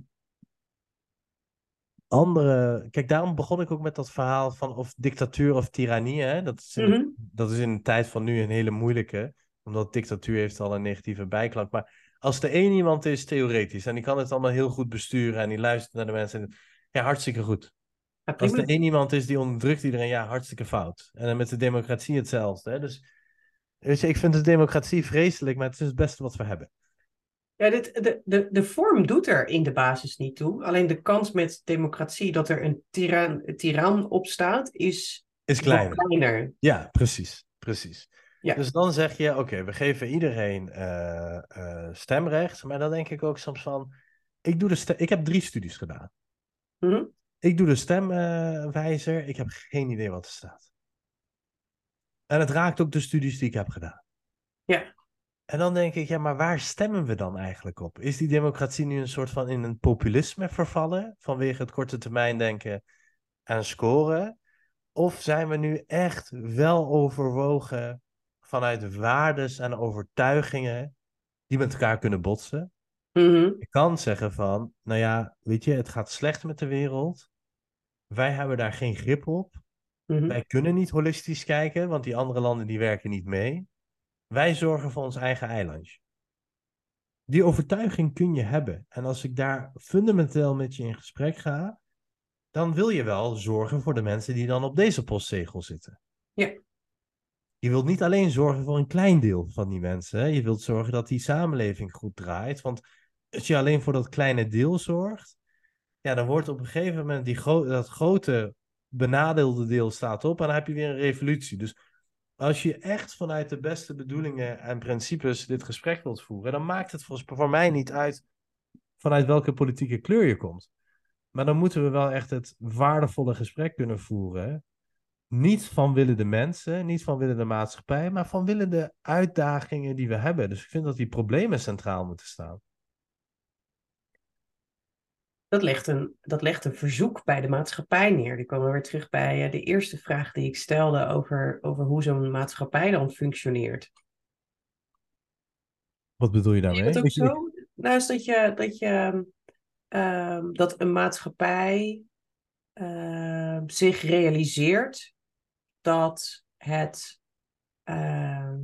andere. Kijk, daarom begon ik ook met dat verhaal van of dictatuur of tirannie. Hè? Dat, is in, mm dat is in de tijd van nu een hele moeilijke. Omdat dictatuur heeft al een negatieve bijklank. Maar als er één iemand is, theoretisch, en die kan het allemaal heel goed besturen en die luistert naar de mensen. Ja, hartstikke goed. Als er één iemand is die onderdrukt iedereen, ja, hartstikke fout. En dan met de democratie hetzelfde. Hè? Dus weet je, ik vind de democratie vreselijk, maar het is het beste wat we hebben. Ja, dit, de, de, de vorm doet er in de basis niet toe. Alleen de kans met democratie dat er een tiran, tiran op staat, is, is kleiner. kleiner. Ja, precies. precies. Ja. Dus dan zeg je, oké, we geven iedereen uh, uh, stemrecht. Maar dan denk ik ook soms van, ik, doe de ik heb drie studies gedaan. Mm -hmm. Ik doe de stemwijzer, ik heb geen idee wat er staat. En het raakt ook de studies die ik heb gedaan. Ja. En dan denk ik, ja, maar waar stemmen we dan eigenlijk op? Is die democratie nu een soort van in een populisme vervallen vanwege het korte termijn denken en scoren? Of zijn we nu echt wel overwogen vanuit waardes en overtuigingen die met elkaar kunnen botsen? Mm-hmm. Ik kan zeggen van, nou ja, weet je, het gaat slecht met de wereld. Wij hebben daar geen grip op. Mm-hmm. Wij kunnen niet holistisch kijken, want die andere landen die werken niet mee. Wij zorgen voor ons eigen eilandje. Die overtuiging kun je hebben. En als ik daar fundamenteel met je in gesprek ga, dan wil je wel zorgen voor de mensen die dan op deze postzegel zitten. Ja. Je wilt niet alleen zorgen voor een klein deel van die mensen. Je wilt zorgen dat die samenleving goed draait. Want als je alleen voor dat kleine deel zorgt, ja, dan wordt op een gegeven moment die dat grote benadeelde deel staat op en dan heb je weer een revolutie. Dus als je echt vanuit de beste bedoelingen en principes dit gesprek wilt voeren, dan maakt het voor mij niet uit vanuit welke politieke kleur je komt. Maar dan moeten we wel echt het waardevolle gesprek kunnen voeren. Niet van willen de mensen, niet van willen de maatschappij, maar van willen de uitdagingen die we hebben. Dus ik vind dat die problemen centraal moeten staan dat legt, een, dat legt een verzoek bij de maatschappij neer. Die komen weer terug bij uh, de eerste vraag die ik stelde over, over hoe zo'n maatschappij dan functioneert. Wat bedoel je daarmee? Is dat ook zo? Nou, is dat je, dat, je uh, dat een maatschappij uh, zich realiseert dat het ehm,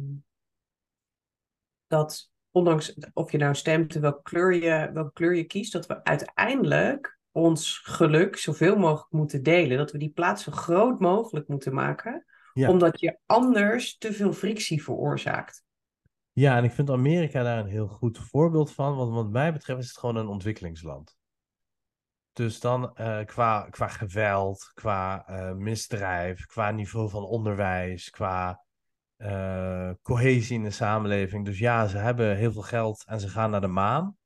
dat ondanks of je nou stemt, welke kleur je, welke kleur je kiest, dat we uiteindelijk ons geluk zoveel mogelijk moeten delen. Dat we die plaats zo groot mogelijk moeten maken, omdat je anders te veel frictie veroorzaakt. Ja, en ik vind Amerika daar een heel goed voorbeeld van, want wat mij betreft is het gewoon een ontwikkelingsland. Dus dan uh, qua, qua geweld, qua uh, misdrijf, qua niveau van onderwijs, qua uh, cohesie in de samenleving. Dus ja, ze hebben heel veel geld en ze gaan naar de maan.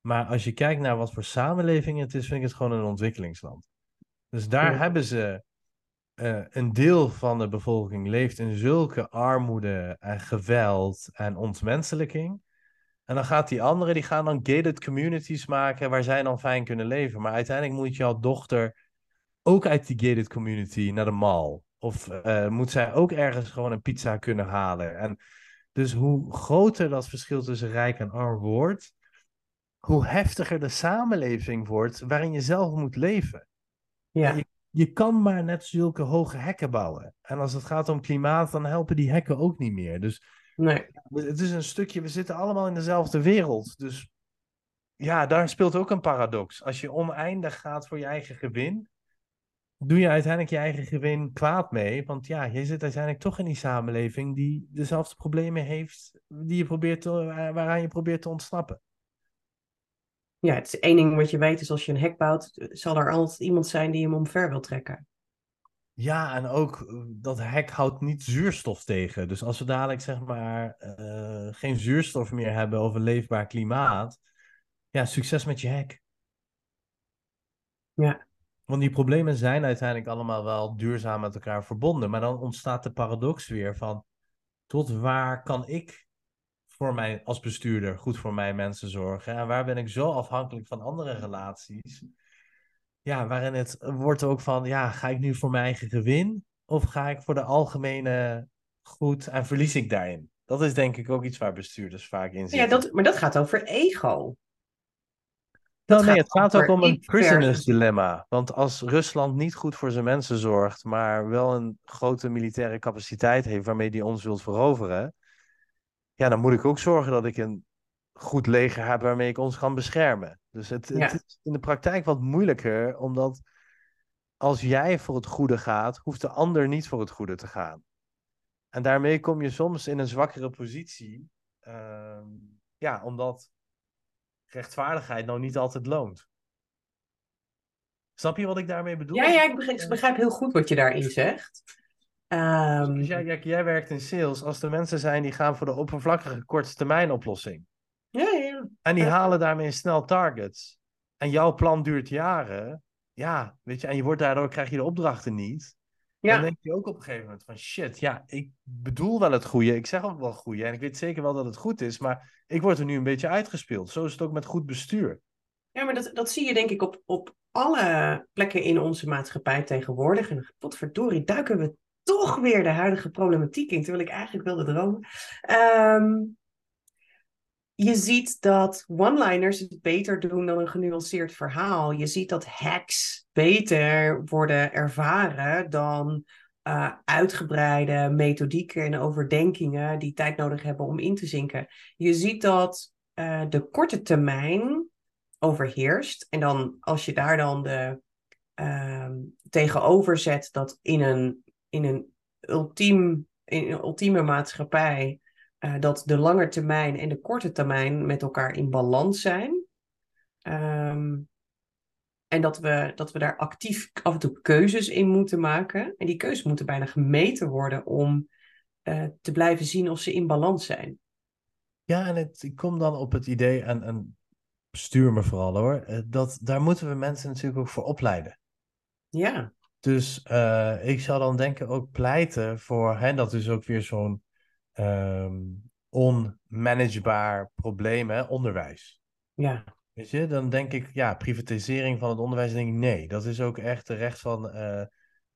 Maar als je kijkt naar wat voor samenleving het is, vind ik het gewoon een ontwikkelingsland. Dus daar hebben ze uh, een deel van de bevolking leeft in zulke armoede en geweld en ontmenselijking. En dan gaat die andere, die gaan dan gated communities maken waar zij dan fijn kunnen leven. Maar uiteindelijk moet jouw dochter ook uit die gated community naar de mall. Of uh, moet zij ook ergens gewoon een pizza kunnen halen. En dus hoe groter dat verschil tussen rijk en arm wordt, hoe heftiger de samenleving wordt waarin je zelf moet leven. Ja. Je, je, kan maar net zulke hoge hekken bouwen. En als het gaat om klimaat, dan helpen die hekken ook niet meer. Dus nee. het is een stukje, we zitten allemaal in dezelfde wereld. Dus ja, daar speelt ook een paradox. Als je oneindig gaat voor je eigen gewin, doe je uiteindelijk je eigen gewin kwaad mee. Want ja, je zit uiteindelijk toch in die samenleving die dezelfde problemen heeft die je probeert te, waaraan je probeert te ontsnappen. Ja, het is één ding wat je weet is als je een hek bouwt, zal er altijd iemand zijn die hem omver wil trekken. Ja, en ook eh, dat hek houdt niet zuurstof tegen. Dus als we dadelijk zeg maar uh, geen zuurstof meer hebben of een leefbaar klimaat, ja, succes met je hek. Ja. Want die problemen zijn uiteindelijk allemaal wel duurzaam met elkaar verbonden. Maar dan ontstaat de paradox weer van tot waar kan ik voor mij als bestuurder goed voor mijn mensen zorgen? En waar ben ik zo afhankelijk van andere relaties? Ja, waarin het wordt ook van, ja, ga ik nu voor mijn eigen gewin? Of ga ik voor de algemene goed en verlies ik daarin? Dat is denk ik ook iets waar bestuurders vaak in zitten. Ja, dat, maar dat gaat over ego. Nou, nee, het gaat ook om een prisoners dilemma. Want als Rusland niet goed voor zijn mensen zorgt, maar wel een grote militaire capaciteit heeft waarmee die ons wilt veroveren, ja, dan moet ik ook zorgen dat ik een goed leger heb waarmee ik ons kan beschermen. Dus het, het is in de praktijk wat moeilijker, omdat als jij voor het goede gaat, hoeft de ander niet voor het goede te gaan. En daarmee kom je soms in een zwakkere positie. Uh, ja, omdat rechtvaardigheid nou niet altijd loont. Snap je wat ik daarmee bedoel? Ja, ja ik, begrijp, ik begrijp heel goed wat je daarin zegt. Um... Dus jij, jij, jij, werkt in sales. Als er mensen zijn die gaan voor de oppervlakkige korte termijn oplossing. Ja, ja. En die halen daarmee snel targets. En jouw plan duurt jaren. Ja, weet je, en je wordt daardoor krijg je de opdrachten niet. Ja. Dan denk je ook op een gegeven moment van shit, ja, ik bedoel wel het goede. Ik zeg ook wel het goede. En ik weet zeker wel dat het goed is. Maar ik word er nu een beetje uitgespeeld. Zo is het ook met goed bestuur. Ja, maar dat, dat zie je denk ik op, op alle plekken in onze maatschappij tegenwoordig. En potverdorie, duiken we toch weer de huidige problematiek in, terwijl ik eigenlijk wilde dromen. Um, je ziet dat one-liners het beter doen dan een genuanceerd verhaal. Je ziet dat hacks beter worden ervaren dan uh, uitgebreide methodieken en overdenkingen die tijd nodig hebben om in te zinken. Je ziet dat uh, de korte termijn overheerst. En dan als je daar dan de uh, tegenover zet dat in een, in een ultiem, in een ultieme maatschappij uh, dat de lange termijn en de korte termijn met elkaar in balans zijn. Um, en dat we, dat we daar actief af en toe keuzes in moeten maken. En die keuzes moeten bijna gemeten worden om uh, te blijven zien of ze in balans zijn. Ja, en het, ik kom dan op het idee, en, en stuur me vooral hoor, eh, dat daar moeten we mensen natuurlijk ook voor opleiden. Ja. Dus uh, ik zou dan denken ook pleiten voor, hè, dat is ook weer zo'n um, onmanagebaar probleem, hè, onderwijs. Ja. Weet je, dan denk ik, ja, privatisering van het onderwijs, denk ik, nee. Dat is ook echt de recht van, uh,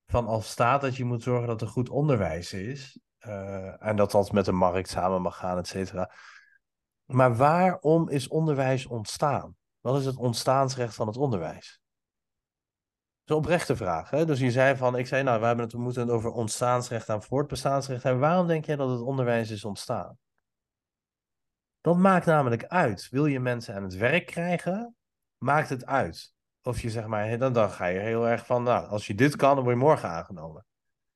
van als staat dat je moet zorgen dat er goed onderwijs is. Uh, en dat dat met de markt samen mag gaan, et cetera. Maar waarom is onderwijs ontstaan? Wat is het ontstaansrecht van het onderwijs? Een oprechte vraag. Hè? Dus je zei van, ik zei, nou, we, hebben het, we moeten het over ontstaansrecht en voortbestaansrecht hebben. Waarom denk jij dat het onderwijs is ontstaan? Dat maakt namelijk uit. Wil je mensen aan het werk krijgen, maakt het uit. Of je zeg maar, dan, dan ga je heel erg van, nou, als je dit kan, dan word je morgen aangenomen.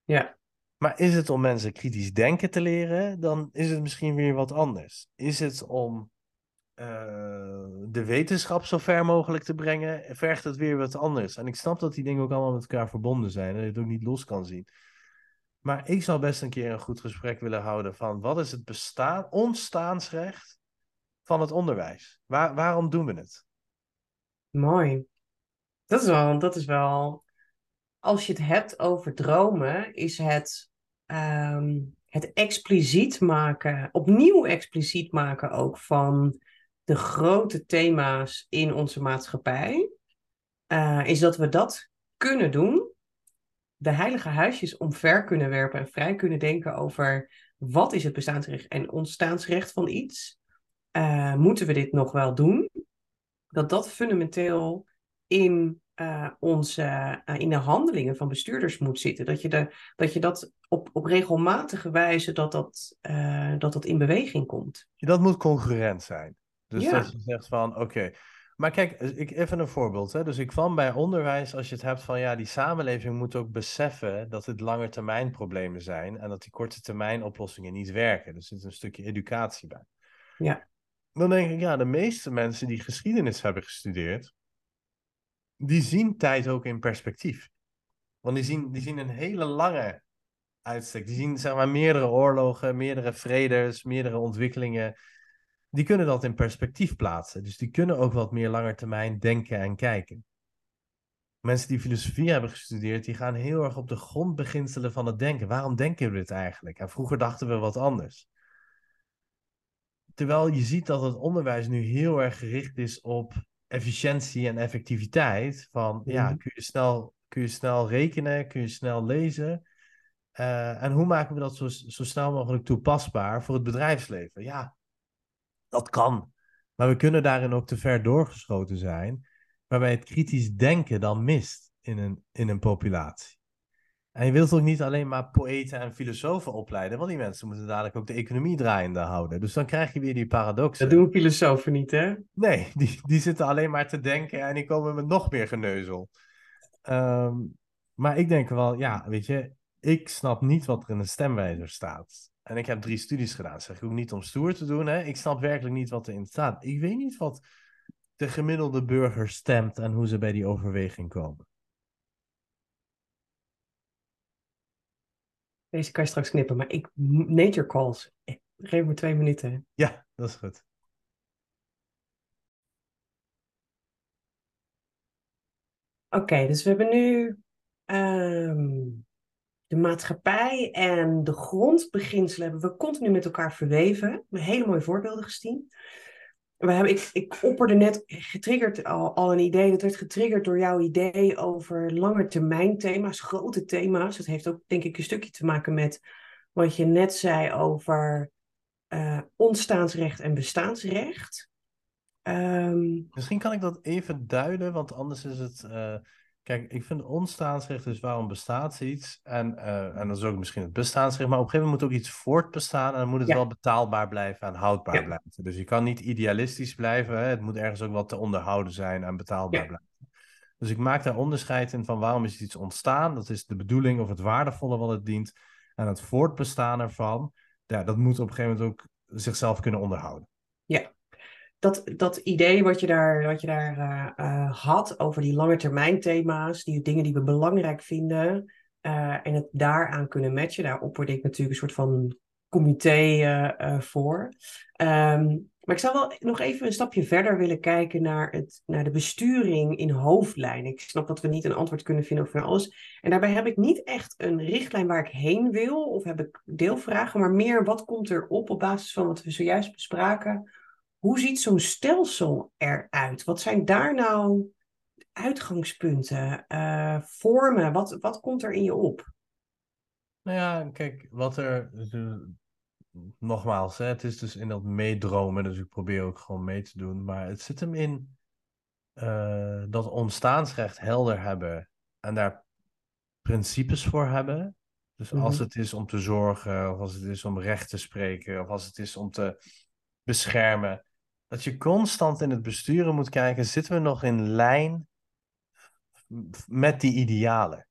Ja. Maar is het om mensen kritisch denken te leren, dan is het misschien weer wat anders. Is het om uh, de wetenschap zo ver mogelijk te brengen, vergt het weer wat anders. En ik snap dat die dingen ook allemaal met elkaar verbonden zijn en je het ook niet los kan zien. Maar ik zou best een keer een goed gesprek willen houden van wat is het bestaan, ontstaansrecht van het onderwijs? Waar, waarom doen we het? Mooi. Dat is wel, dat is wel. Als je het hebt over dromen, is het um, het expliciet maken, opnieuw expliciet maken ook van de grote thema's in onze maatschappij, uh, is dat we dat kunnen doen. De heilige huisjes omver kunnen werpen en vrij kunnen denken over wat is het bestaansrecht en ontstaansrecht van iets. Uh, moeten we dit nog wel doen? Dat dat fundamenteel in uh, onze, in de handelingen van bestuurders moet zitten. Dat je, de, dat, je dat op, op regelmatige wijze dat dat, dat dat in beweging komt. Dat moet concurrent zijn. Dus ja. dat je zegt van oké. Maar kijk, ik, even een voorbeeld. Hè. Dus ik kwam bij onderwijs, als je het hebt van ja, die samenleving moet ook beseffen dat het langetermijn problemen zijn en dat die korte termijn oplossingen niet werken. Er zit een stukje educatie bij. Ja. Dan denk ik, ja, de meeste mensen die geschiedenis hebben gestudeerd, die zien tijd ook in perspectief. Want die zien, die zien een hele lange uitstek. Die zien zeg maar meerdere oorlogen, meerdere vredes, meerdere ontwikkelingen. Die kunnen dat in perspectief plaatsen. Dus die kunnen ook wat meer langer termijn denken en kijken. Mensen die filosofie hebben gestudeerd, die gaan heel erg op de grondbeginselen van het denken. Waarom denken we dit eigenlijk? En vroeger dachten we wat anders. Terwijl je ziet dat het onderwijs nu heel erg gericht is op efficiëntie en effectiviteit. Van ja, Mhm. kun je snel, kun je snel rekenen, kun je snel lezen. Eh, en hoe maken we dat zo, zo snel mogelijk toepasbaar voor het bedrijfsleven? Ja, dat kan. Maar we kunnen daarin ook te ver doorgeschoten zijn, waarbij het kritisch denken dan mist in een, in een populatie. En je wilt ook niet alleen maar poëten en filosofen opleiden, want die mensen moeten dadelijk ook de economie draaiende houden. Dus dan krijg je weer die paradoxen. Dat doen filosofen niet, hè? Nee, die, die zitten alleen maar te denken en die komen met nog meer geneuzel. Ehm, maar ik denk wel, ja, weet je, ik snap niet wat er in de stemwijzer staat. En ik heb drie studies gedaan. Dat zeg ik ook niet om stoer te doen. Hè? Ik snap werkelijk niet wat erin staat. Ik weet niet wat de gemiddelde burger stemt en hoe ze bij die overweging komen. Deze kan je straks knippen, maar ik... Nature calls. Geef me twee minuten. Ja, dat is goed. Oké, dus we hebben nu ehm, de maatschappij en de grondbeginselen hebben we continu met elkaar verweven. Hele mooie voorbeelden gezien. We hebben, ik, ik opperde net getriggerd al, al een idee. Dat werd getriggerd door jouw idee over langetermijn thema's, grote thema's. Dat heeft ook denk ik een stukje te maken met wat je net zei over eh, ontstaansrecht en bestaansrecht. Ehm, Misschien kan ik dat even duiden, want anders is het. eh, kijk, ik vind ontstaansrecht is waarom bestaat iets. En, eh, en dat is ook misschien het bestaansrecht. Maar op een gegeven moment moet ook iets voortbestaan. En dan moet het Ja. wel betaalbaar blijven en houdbaar Ja. blijven. Dus je kan niet idealistisch blijven. Hè? Het moet ergens ook wel te onderhouden zijn en betaalbaar Ja. blijven. Dus ik maak daar onderscheid in van waarom is iets ontstaan. Dat is de bedoeling of het waardevolle wat het dient. En het voortbestaan ervan, ja, dat moet op een gegeven moment ook zichzelf kunnen onderhouden. Dat, dat idee wat je daar, wat je daar eh, eh, had over die lange termijn thema's, die dingen die we belangrijk vinden eh, en het daaraan kunnen matchen, daar opperde ik natuurlijk een soort van comité voor. Ehm, maar ik zou wel nog even een stapje verder willen kijken naar, het, naar de besturing in hoofdlijnen. Ik snap dat we niet een antwoord kunnen vinden over alles. En daarbij heb ik niet echt een richtlijn waar ik heen wil, of heb ik deelvragen, maar meer wat komt er op op basis van wat we zojuist bespraken hoe ziet zo'n stelsel eruit? Wat zijn daar nou uitgangspunten, eh, vormen? Wat, wat komt er in je op? Nou ja, kijk, wat er. dus, Nogmaals, hè, het is dus in dat meedromen, dus ik probeer ook gewoon mee te doen. Maar het zit hem in eh, dat ontstaansrecht helder hebben en daar principes voor hebben. Dus als Mhm. het is om te zorgen, of als het is om recht te spreken, of als het is om te beschermen, dat je constant in het besturen moet kijken, zitten we nog in lijn met die idealen?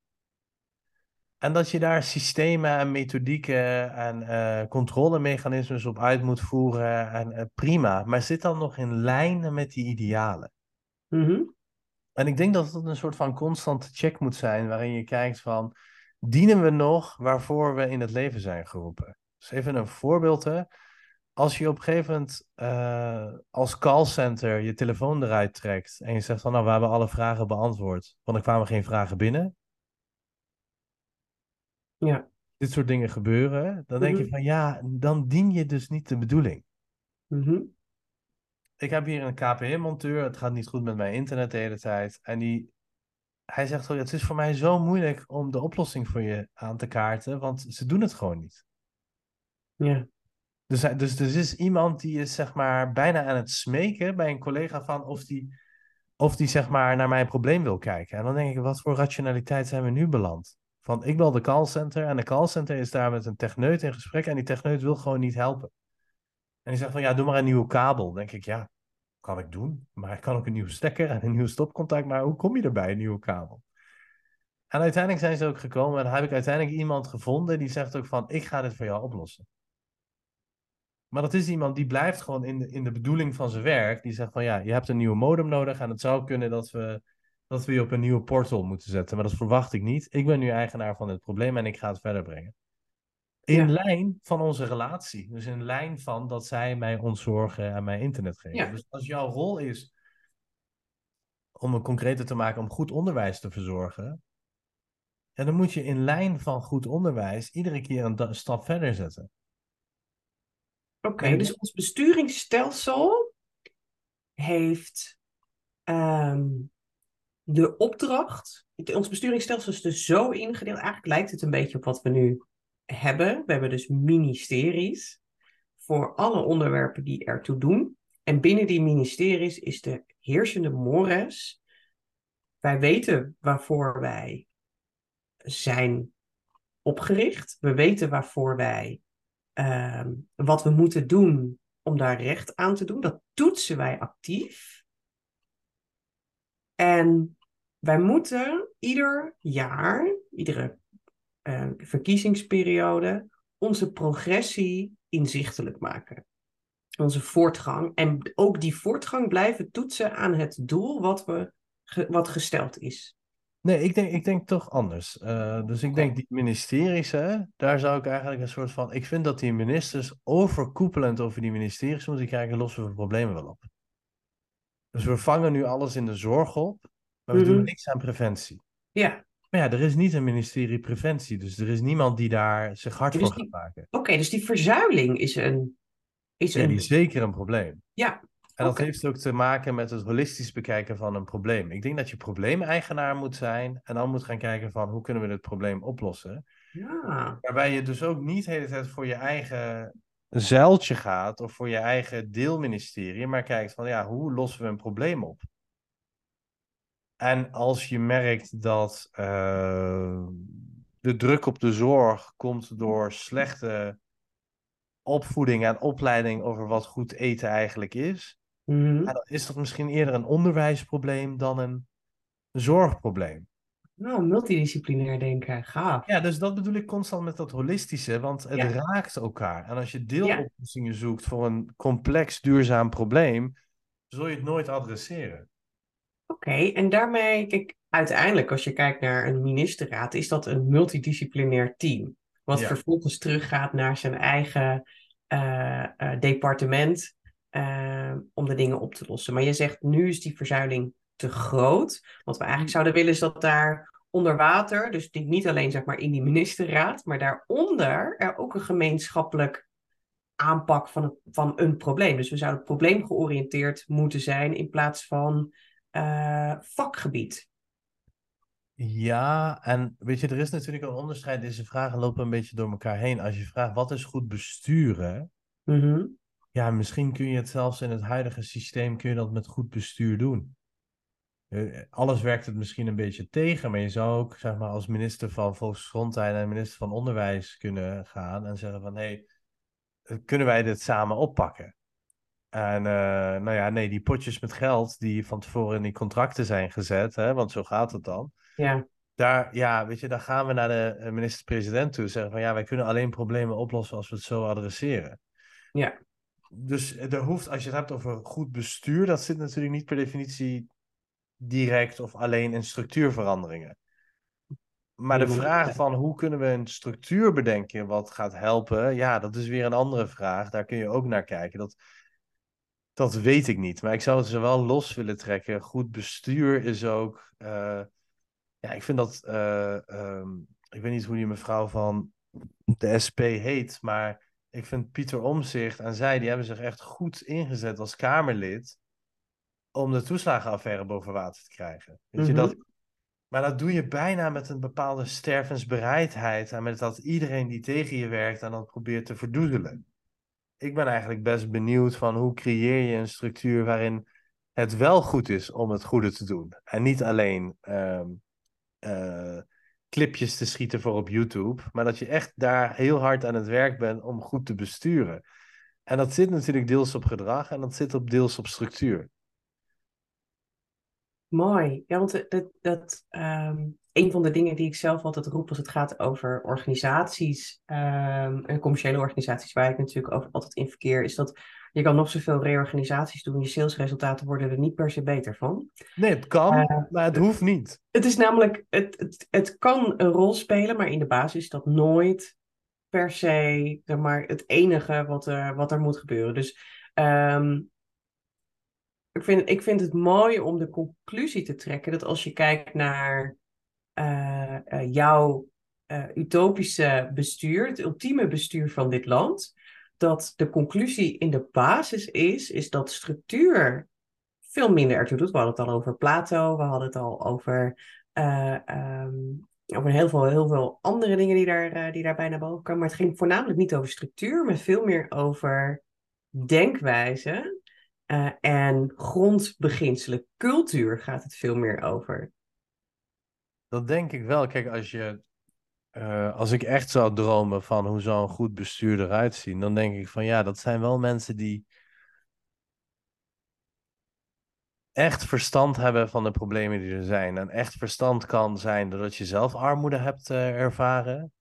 En dat je daar systemen en methodieken en eh, controlemechanismes op uit moet voeren. En eh, prima, maar zit dan nog in lijn met die idealen? Mhm. En ik denk dat het een soort van constante check moet zijn, waarin je kijkt van, dienen we nog waarvoor we in het leven zijn geroepen? Dus even een voorbeeld, hè. Als je op een gegeven moment eh, als callcenter je telefoon eruit trekt en je zegt van, nou, we hebben alle vragen beantwoord, want er kwamen geen vragen binnen. Ja. dit soort dingen gebeuren, dan denk je Mhm. van ja, dan dien je dus niet de bedoeling. Mhm. Ik heb hier een KPN-monteur, het gaat niet goed met mijn internet de hele tijd. En die, hij zegt zo, het is voor mij zo moeilijk om de oplossing voor je aan te kaarten, want ze doen het gewoon niet. Ja. Dus, dus er is iemand die is zeg maar bijna aan het smeken bij een collega van of die, of die zeg maar naar mijn probleem wil kijken. En dan denk ik, wat voor rationaliteit zijn we nu beland? Van ik bel de callcenter en de callcenter is daar met een techneut in gesprek en die techneut wil gewoon niet helpen. En die zegt van ja, doe maar een nieuwe kabel. Dan denk ik, ja, kan ik doen. Maar ik kan ook een nieuwe stekker en een nieuw stopcontact. Maar hoe kom je erbij, een nieuwe kabel? En uiteindelijk zijn ze ook gekomen en heb ik uiteindelijk iemand gevonden die zegt ook van ik ga dit voor jou oplossen. Maar dat is iemand die blijft gewoon in de, in de bedoeling van zijn werk. Die zegt van ja, je hebt een nieuwe modem nodig en het zou kunnen dat we, dat we je op een nieuwe portal moeten zetten. Maar dat verwacht ik niet. Ik ben nu eigenaar van het probleem en ik ga het verder brengen. In Ja. lijn van onze relatie. Dus in lijn van dat zij mij ontzorgen en mij internet geven. Ja. Dus als jouw rol is om een concreter te maken om goed onderwijs te verzorgen. En dan moet je in lijn van goed onderwijs iedere keer een stap verder zetten. Oké, dus ons besturingsstelsel heeft ehm, de opdracht. Ons besturingsstelsel is dus zo ingedeeld. Eigenlijk lijkt het een beetje op wat we nu hebben. We hebben dus ministeries voor alle onderwerpen die ertoe doen. En binnen die ministeries is de heersende mores. Wij weten waarvoor wij zijn opgericht. We weten waarvoor wij ehm, wat we moeten doen om daar recht aan te doen. Dat toetsen wij actief. En wij moeten ieder jaar, iedere eh, verkiezingsperiode, onze progressie inzichtelijk maken. Onze voortgang. En ook die voortgang blijven toetsen aan het doel wat, we, wat gesteld is. Nee, ik denk, ik denk toch anders. Eh, dus ik denk die ministeries, hè, daar zou ik eigenlijk een soort van. Ik vind dat die ministers overkoepelend over die ministeries moeten kijken, lossen we problemen wel op. Dus we vangen nu alles in de zorg op, maar we doen Mhm. niks aan preventie. Ja, Maar ja, er is niet een ministerie preventie, dus er is niemand die daar zich hard Dus voor die- gaat maken. oké, dus die verzuiling is een. Is Ja, een die is zeker een probleem. ja, En dat heeft ook te maken met het holistisch bekijken van een probleem. Ik denk dat je probleemeigenaar moet zijn en dan moet gaan kijken van hoe kunnen we dit probleem oplossen. ja, Waarbij je dus ook niet de hele tijd voor je eigen zeiltje gaat of voor je eigen deelministerie, maar kijkt van ja, hoe lossen we een probleem op? En als je merkt dat eh, de druk op de zorg komt door slechte opvoeding en opleiding over wat goed eten eigenlijk is, Mhm. ja, dan is dat misschien eerder een onderwijsprobleem dan een zorgprobleem. Nou, multidisciplinair denken, gaaf. Ja, dus dat bedoel ik constant met dat holistische, want het Ja. raakt elkaar. En als je deeloplossingen zoekt voor een complex duurzaam probleem, zul je het nooit adresseren. Oké, en daarmee, kijk, uiteindelijk als je kijkt naar een ministerraad, is dat een multidisciplinair team. Wat Ja. vervolgens teruggaat naar zijn eigen eh, eh, departement eh, om de dingen op te lossen. Maar je zegt, nu is die verzuiling te groot. Wat we eigenlijk zouden willen is dat daar onder water, dus niet alleen zeg maar in die *laughs* ministerraad, maar daaronder er ook een gemeenschappelijk aanpak van, het, van een probleem. Dus we zouden probleemgeoriënteerd moeten zijn in plaats van eh, vakgebied. Ja, en weet je, er is natuurlijk een onderscheid. Deze vragen lopen een beetje door elkaar heen. Als je vraagt wat is goed besturen, Mhm. Ja, misschien kun je het zelfs in het huidige systeem, kun je dat met goed bestuur doen. Eh, Alles werkt het misschien een beetje tegen, maar je zou ook, zeg maar, als minister van Volksgezondheid en minister van Onderwijs kunnen gaan en zeggen van, hé, hey, eh, kunnen wij dit samen oppakken? En eh, nou ja, nee, die potjes met geld die van tevoren in die contracten zijn gezet, hè, want zo gaat het dan. Ja, Daar, ja, weet je, dan gaan we naar de minister-president toe. Zeggen van ja, wij kunnen alleen problemen oplossen als we het zo adresseren. Ja. Dus er hoeft, als je het hebt over goed bestuur, dat zit natuurlijk niet per definitie direct of alleen in structuurveranderingen. Maar de vraag van hoe kunnen we een structuur bedenken wat gaat helpen, ja, dat is weer een andere vraag. Daar kun je ook naar kijken. Dat, dat weet ik niet. Maar ik zou het ze wel los willen trekken. Goed bestuur is ook. eh, ja, ik vind dat. eh, ehm, ik weet niet hoe die mevrouw van de SP heet, maar ik vind Pieter Omzicht en zij, die hebben zich echt goed ingezet als Kamerlid om de toeslagenaffaire boven water te krijgen. Weet je, Mhm. dat, maar dat doe je bijna met een bepaalde stervensbereidheid en met dat iedereen die tegen je werkt en dat probeert te verdoezelen. Ik ben eigenlijk best benieuwd van hoe creëer je een structuur waarin het wel goed is om het goede te doen. En niet alleen ehm, eh, clipjes te schieten voor op YouTube, maar dat je echt daar heel hard aan het werk bent om goed te besturen. En dat zit natuurlijk deels op gedrag en dat zit op deels op structuur. Mooi. Ja, want dat, dat, ehm, een van de dingen die ik zelf altijd roep als het gaat over organisaties ehm, en commerciële organisaties, waar ik natuurlijk over, altijd in verkeer, is dat je kan nog zoveel reorganisaties doen, je salesresultaten worden er niet per se beter van. Nee, het kan, Eh, maar het hoeft niet. Het is namelijk, het, het, het kan een rol spelen, maar in de basis is dat nooit per se zeg maar, het enige wat er, wat er moet gebeuren. Dus ehm, ik, vind, ik vind het mooi om de conclusie te trekken dat als je kijkt naar eh, jouw eh, utopische bestuur, het ultieme bestuur van dit land, dat de conclusie in de basis is, is dat structuur veel minder ertoe doet. We hadden het al over Plato, we hadden het al over, eh, ehm, over heel, veel, heel veel andere dingen die, daar, eh, die daarbij naar boven komen. Maar het ging voornamelijk niet over structuur, maar veel meer over denkwijze eh, en grondbeginselen. Cultuur gaat het veel meer over. Dat denk ik wel. Kijk, als je. Eh, als ik echt zou dromen van hoe zou een goed bestuur eruit zien, dan denk ik van ja, dat zijn wel mensen die echt verstand hebben van de problemen die er zijn. En echt verstand kan zijn doordat je zelf armoede hebt eh, ervaren.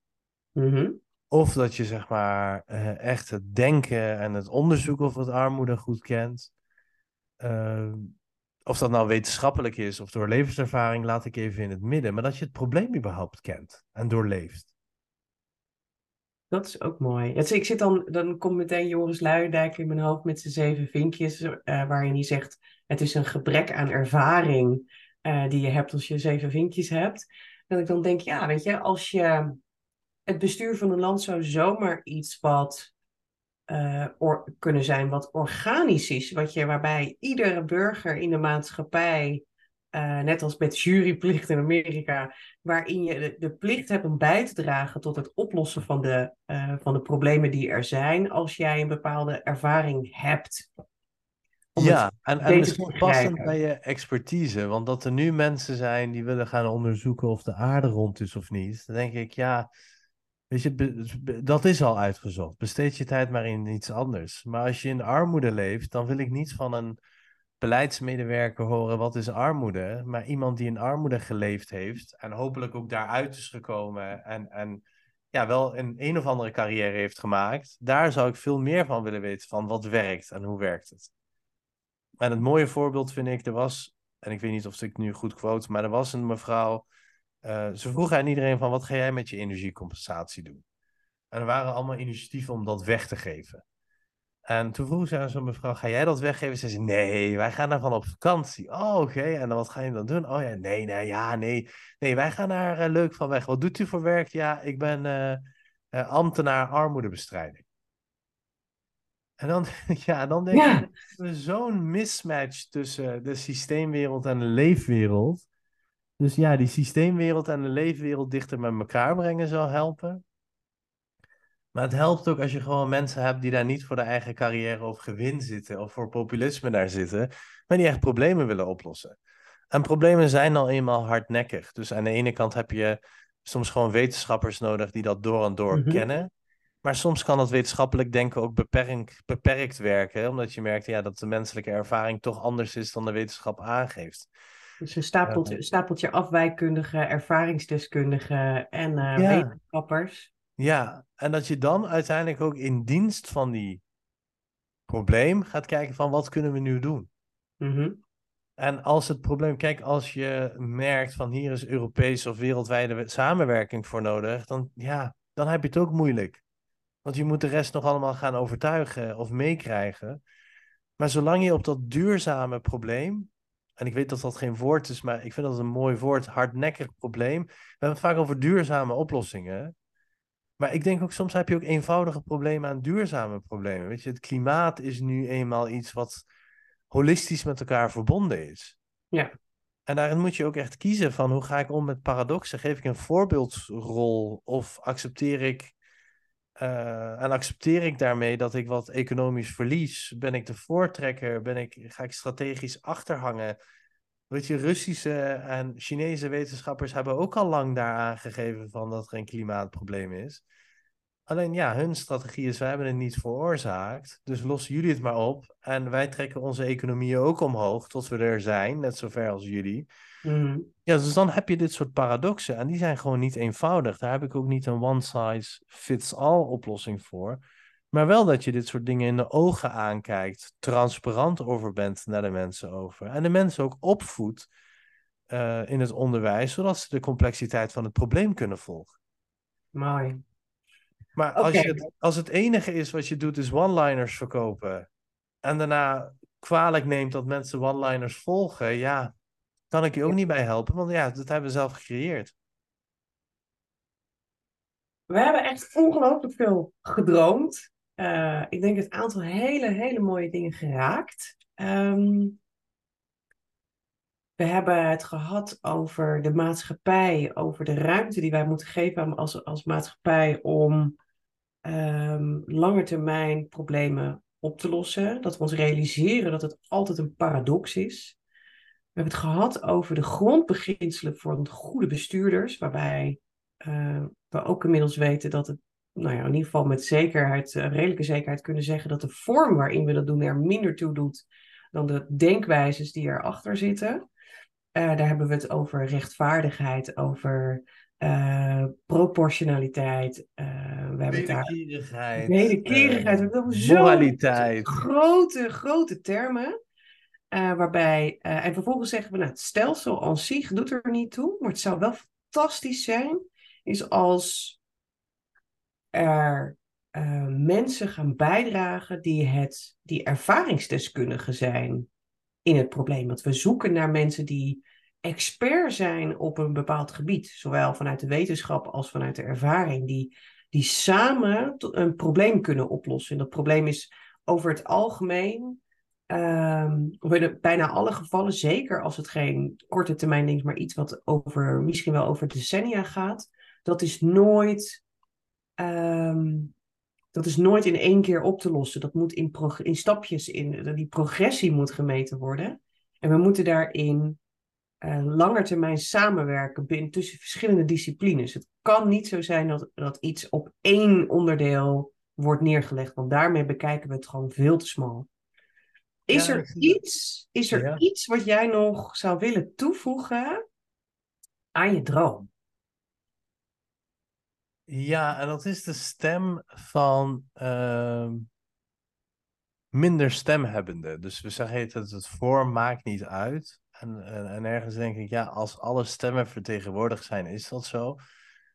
Mhm. Of dat je zeg maar eh, echt het denken en het onderzoek over het armoede goed kent. Of dat nou wetenschappelijk is of door levenservaring, laat ik even in het midden. Maar dat je het probleem überhaupt kent en doorleeft. Dat is ook mooi. Ik zit dan, dan komt meteen Joris Luijendijk in mijn hoofd met zijn zeven vinkjes, eh, waarin hij zegt: Het is een gebrek aan ervaring eh, die je hebt als je zeven vinkjes hebt. Dat ik dan denk: Ja, weet je, als je het bestuur van een land zou zomaar iets wat or- kunnen zijn, wat organisch is, wat je, waarbij iedere burger in de maatschappij. eh, net als met juryplicht in Amerika, waarin je de, de plicht hebt om bij te dragen tot het oplossen van de, eh, van de problemen die er zijn, als jij een bepaalde ervaring hebt. Ja, en, en misschien passend bij je expertise. Want dat er nu mensen zijn die willen gaan onderzoeken of de aarde rond is of niet. Dan denk ik, ja, weet je, dat is al uitgezocht. Besteed je tijd maar in iets anders. Maar als je in armoede leeft, dan wil ik niet van een beleidsmedewerker horen wat is armoede. Maar iemand die in armoede geleefd heeft en hopelijk ook daaruit is gekomen en, en ja, wel een een of andere carrière heeft gemaakt. Daar zou ik veel meer van willen weten van wat werkt en hoe werkt het. En het mooie voorbeeld vind ik, er was, en ik weet niet of ik nu goed quote, maar er was een mevrouw, eh, ze vroeg aan iedereen van wat ga jij met je energiecompensatie doen? En er waren allemaal initiatieven om dat weg te geven. En toen vroeg ze aan zo'n mevrouw, ga jij dat weggeven? Ze zei, nee, wij gaan daarvan op vakantie. Oh, oké. En dan wat ga je dan doen? Oh ja, nee, nee, ja, nee. Nee, wij gaan daar eh, leuk van weg. Wat doet u voor werk? Ja, ik ben eh, ambtenaar armoedebestrijding. En dan, *laughs* ja, dan denk Ja. ik, zo'n mismatch tussen de systeemwereld en de leefwereld. Dus ja, die systeemwereld en de leefwereld dichter met elkaar brengen zou helpen. Maar het helpt ook als je gewoon mensen hebt die daar niet voor de eigen carrière of gewin zitten of voor populisme daar zitten, maar die echt problemen willen oplossen. En problemen zijn al eenmaal hardnekkig. Dus aan de ene kant heb je soms gewoon wetenschappers nodig die dat door en door Mhm. kennen. Maar soms kan dat wetenschappelijk denken ook beperkt, beperkt werken, omdat je merkt ja, dat de menselijke ervaring toch anders is dan de wetenschap aangeeft. Dus een stapeltje, stapeltje afwijkkundigen, ervaringsdeskundigen en eh, Ja. wetenschappers. Ja, en dat je dan uiteindelijk ook in dienst van die probleem gaat kijken van wat kunnen we nu doen. Mhm. En als het probleem, kijk, als je merkt van hier is Europese of wereldwijde we- samenwerking voor nodig, dan ja, dan heb je het ook moeilijk. Want je moet de rest nog allemaal gaan overtuigen of meekrijgen. Maar zolang je op dat duurzame probleem, en ik weet dat dat geen woord is, maar ik vind dat een mooi woord, hardnekkig probleem. We hebben het vaak over duurzame oplossingen. Maar ik denk ook soms heb je ook eenvoudige problemen aan duurzame problemen. Weet je, het klimaat is nu eenmaal iets wat holistisch met elkaar verbonden is. Ja. En daarin moet je ook echt kiezen van hoe ga ik om met paradoxen? Geef ik een voorbeeldrol of accepteer ik uh, en accepteer ik daarmee dat ik wat economisch verlies? Ben ik de voortrekker? Ben ik, ga ik strategisch achterhangen? Weet je, Russische en Chinese wetenschappers hebben ook al lang daar aangegeven van dat er een klimaatprobleem is. Alleen ja, hun strategie is, wij hebben het niet veroorzaakt, dus lossen jullie het maar op. En wij trekken onze economieën ook omhoog tot we er zijn, net zover als jullie. Mhm. Ja, dus dan heb je dit soort paradoxen en die zijn gewoon niet eenvoudig. Daar heb ik ook niet een one-size-fits-all oplossing voor. Maar wel dat je dit soort dingen in de ogen aankijkt, transparant over bent naar de mensen over. En de mensen ook opvoedt uh, in het onderwijs, zodat ze de complexiteit van het probleem kunnen volgen. Mooi. Maar als, je het, als het enige is wat je doet, is one-liners verkopen. En daarna kwalijk neemt dat mensen one-liners volgen, ja, kan ik je ook niet bij helpen, want ja, dat hebben we zelf gecreëerd. We hebben echt ongelooflijk veel gedroomd. Uh, ik denk het aantal hele, hele mooie dingen geraakt. Um, we hebben het gehad over de maatschappij, over de ruimte die wij moeten geven als, als maatschappij om um, langetermijn problemen op te lossen. Dat we ons realiseren dat het altijd een paradox is. We hebben het gehad over de grondbeginselen voor goede bestuurders, waarbij uh, we ook inmiddels weten dat het, nou ja, in ieder geval met zekerheid, uh, redelijke zekerheid kunnen zeggen dat de vorm waarin we dat doen er minder toe doet dan de denkwijzes die erachter zitten. Uh, daar hebben we het over rechtvaardigheid, over proportionaliteit. we hebben het daar. Wederkerigheid. Wederkerigheid. moraliteit. Grote, grote termen. Uh, waarbij, uh, en vervolgens zeggen we, nou, het stelsel aan zich doet er niet toe, maar het zou wel fantastisch zijn, is als er uh, mensen gaan bijdragen die, het, die ervaringsdeskundigen zijn in het probleem. Want we zoeken naar mensen die expert zijn op een bepaald gebied, zowel vanuit de wetenschap als vanuit de ervaring, die, die samen een probleem kunnen oplossen. En dat probleem is over het algemeen Um, in bijna alle gevallen, zeker als het geen korte termijn ding is, maar iets wat over, misschien wel over decennia gaat, dat is nooit, um, dat is nooit in één keer op te lossen. Dat moet in, in stapjes, in, die progressie moet gemeten worden. En we moeten daarin uh, langer termijn samenwerken binnen, tussen verschillende disciplines. Het kan niet zo zijn dat, dat iets op één onderdeel wordt neergelegd, want daarmee bekijken we het gewoon veel te smal. Is er, iets, is er iets wat jij nog zou willen toevoegen aan je droom? Ja, en dat is de stem van uh, minder stemhebbenden. Dus we zeggen dat het vorm maakt niet uit. En, en, en, ergens denk ik, ja, als alle stemmen vertegenwoordigd zijn, is dat zo.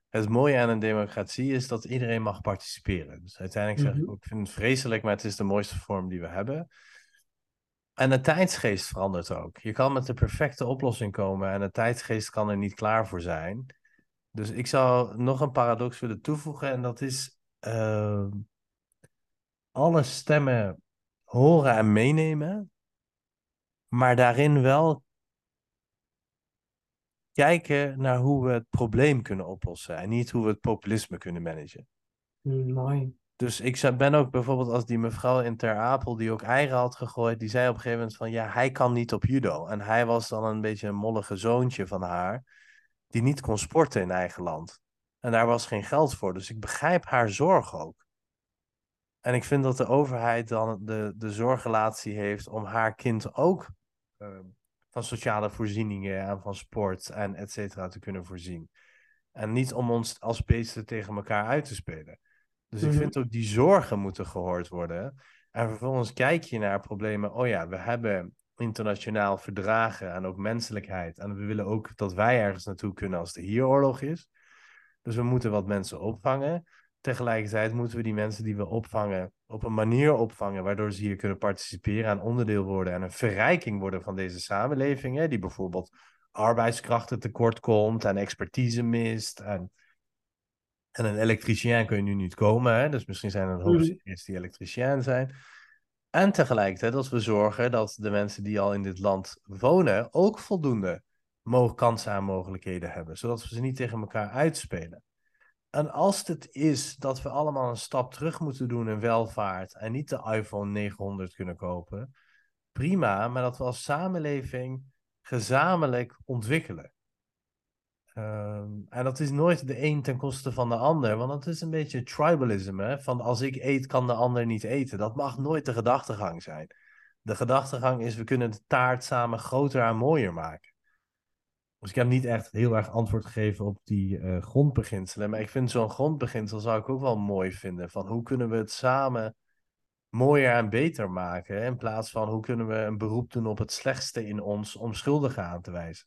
Het mooie aan een democratie is dat iedereen mag participeren. Dus uiteindelijk zeg ik, mm -hmm. ik vind het vreselijk, maar het is de mooiste vorm die we hebben. En de tijdsgeest verandert ook. Je kan met de perfecte oplossing komen en de tijdsgeest kan er niet klaar voor zijn. Dus ik zou nog een paradox willen toevoegen en dat is uh, alle stemmen horen en meenemen, maar daarin wel kijken naar hoe we het probleem kunnen oplossen en niet hoe we het populisme kunnen managen. Mm, mooi. Dus ik ben ook bijvoorbeeld als die mevrouw in Ter Apel, die ook eieren had gegooid, die zei op een gegeven moment van ja, hij kan niet op judo. En hij was dan een beetje een mollige zoontje van haar, die niet kon sporten in eigen land. En daar was geen geld voor. Dus ik begrijp haar zorg ook. En ik vind dat de overheid dan de, de zorgrelatie heeft om haar kind ook uh, van sociale voorzieningen en van sport en et cetera te kunnen voorzien. En niet om ons als beesten tegen elkaar uit te spelen. Dus ik vind ook die zorgen moeten gehoord worden. En vervolgens kijk je naar problemen. Oh ja, we hebben internationaal verdragen en ook menselijkheid. En we willen ook dat wij ergens naartoe kunnen als er hier oorlog is. Dus we moeten wat mensen opvangen. Tegelijkertijd moeten we die mensen die we opvangen op een manier opvangen waardoor ze hier kunnen participeren en onderdeel worden en een verrijking worden van deze samenleving, hè, die bijvoorbeeld arbeidskrachten tekort komt en expertise mist en En een elektricien kun je nu niet komen, hè? dus misschien zijn er een hoop Mhm. series die elektricien zijn. En tegelijkertijd dat we zorgen dat de mensen die al in dit land wonen ook voldoende kansen en mogelijkheden hebben, zodat we ze niet tegen elkaar uitspelen. En als het is dat we allemaal een stap terug moeten doen in welvaart en niet de iPhone 900 kunnen kopen, prima, maar dat we als samenleving gezamenlijk ontwikkelen. Ehm, en dat is nooit de een ten koste van de ander, want dat is een beetje tribalism, hè? Van als ik eet, kan de ander niet eten. Dat mag nooit de gedachtegang zijn. De gedachtegang is, we kunnen de taart samen groter en mooier maken. Dus ik heb niet echt heel erg antwoord gegeven op die eh, grondbeginselen, maar ik vind zo'n grondbeginsel zou ik ook wel mooi vinden. Van hoe kunnen we het samen mooier en beter maken, in plaats van hoe kunnen we een beroep doen op het slechtste in ons om schuldigen aan te wijzen.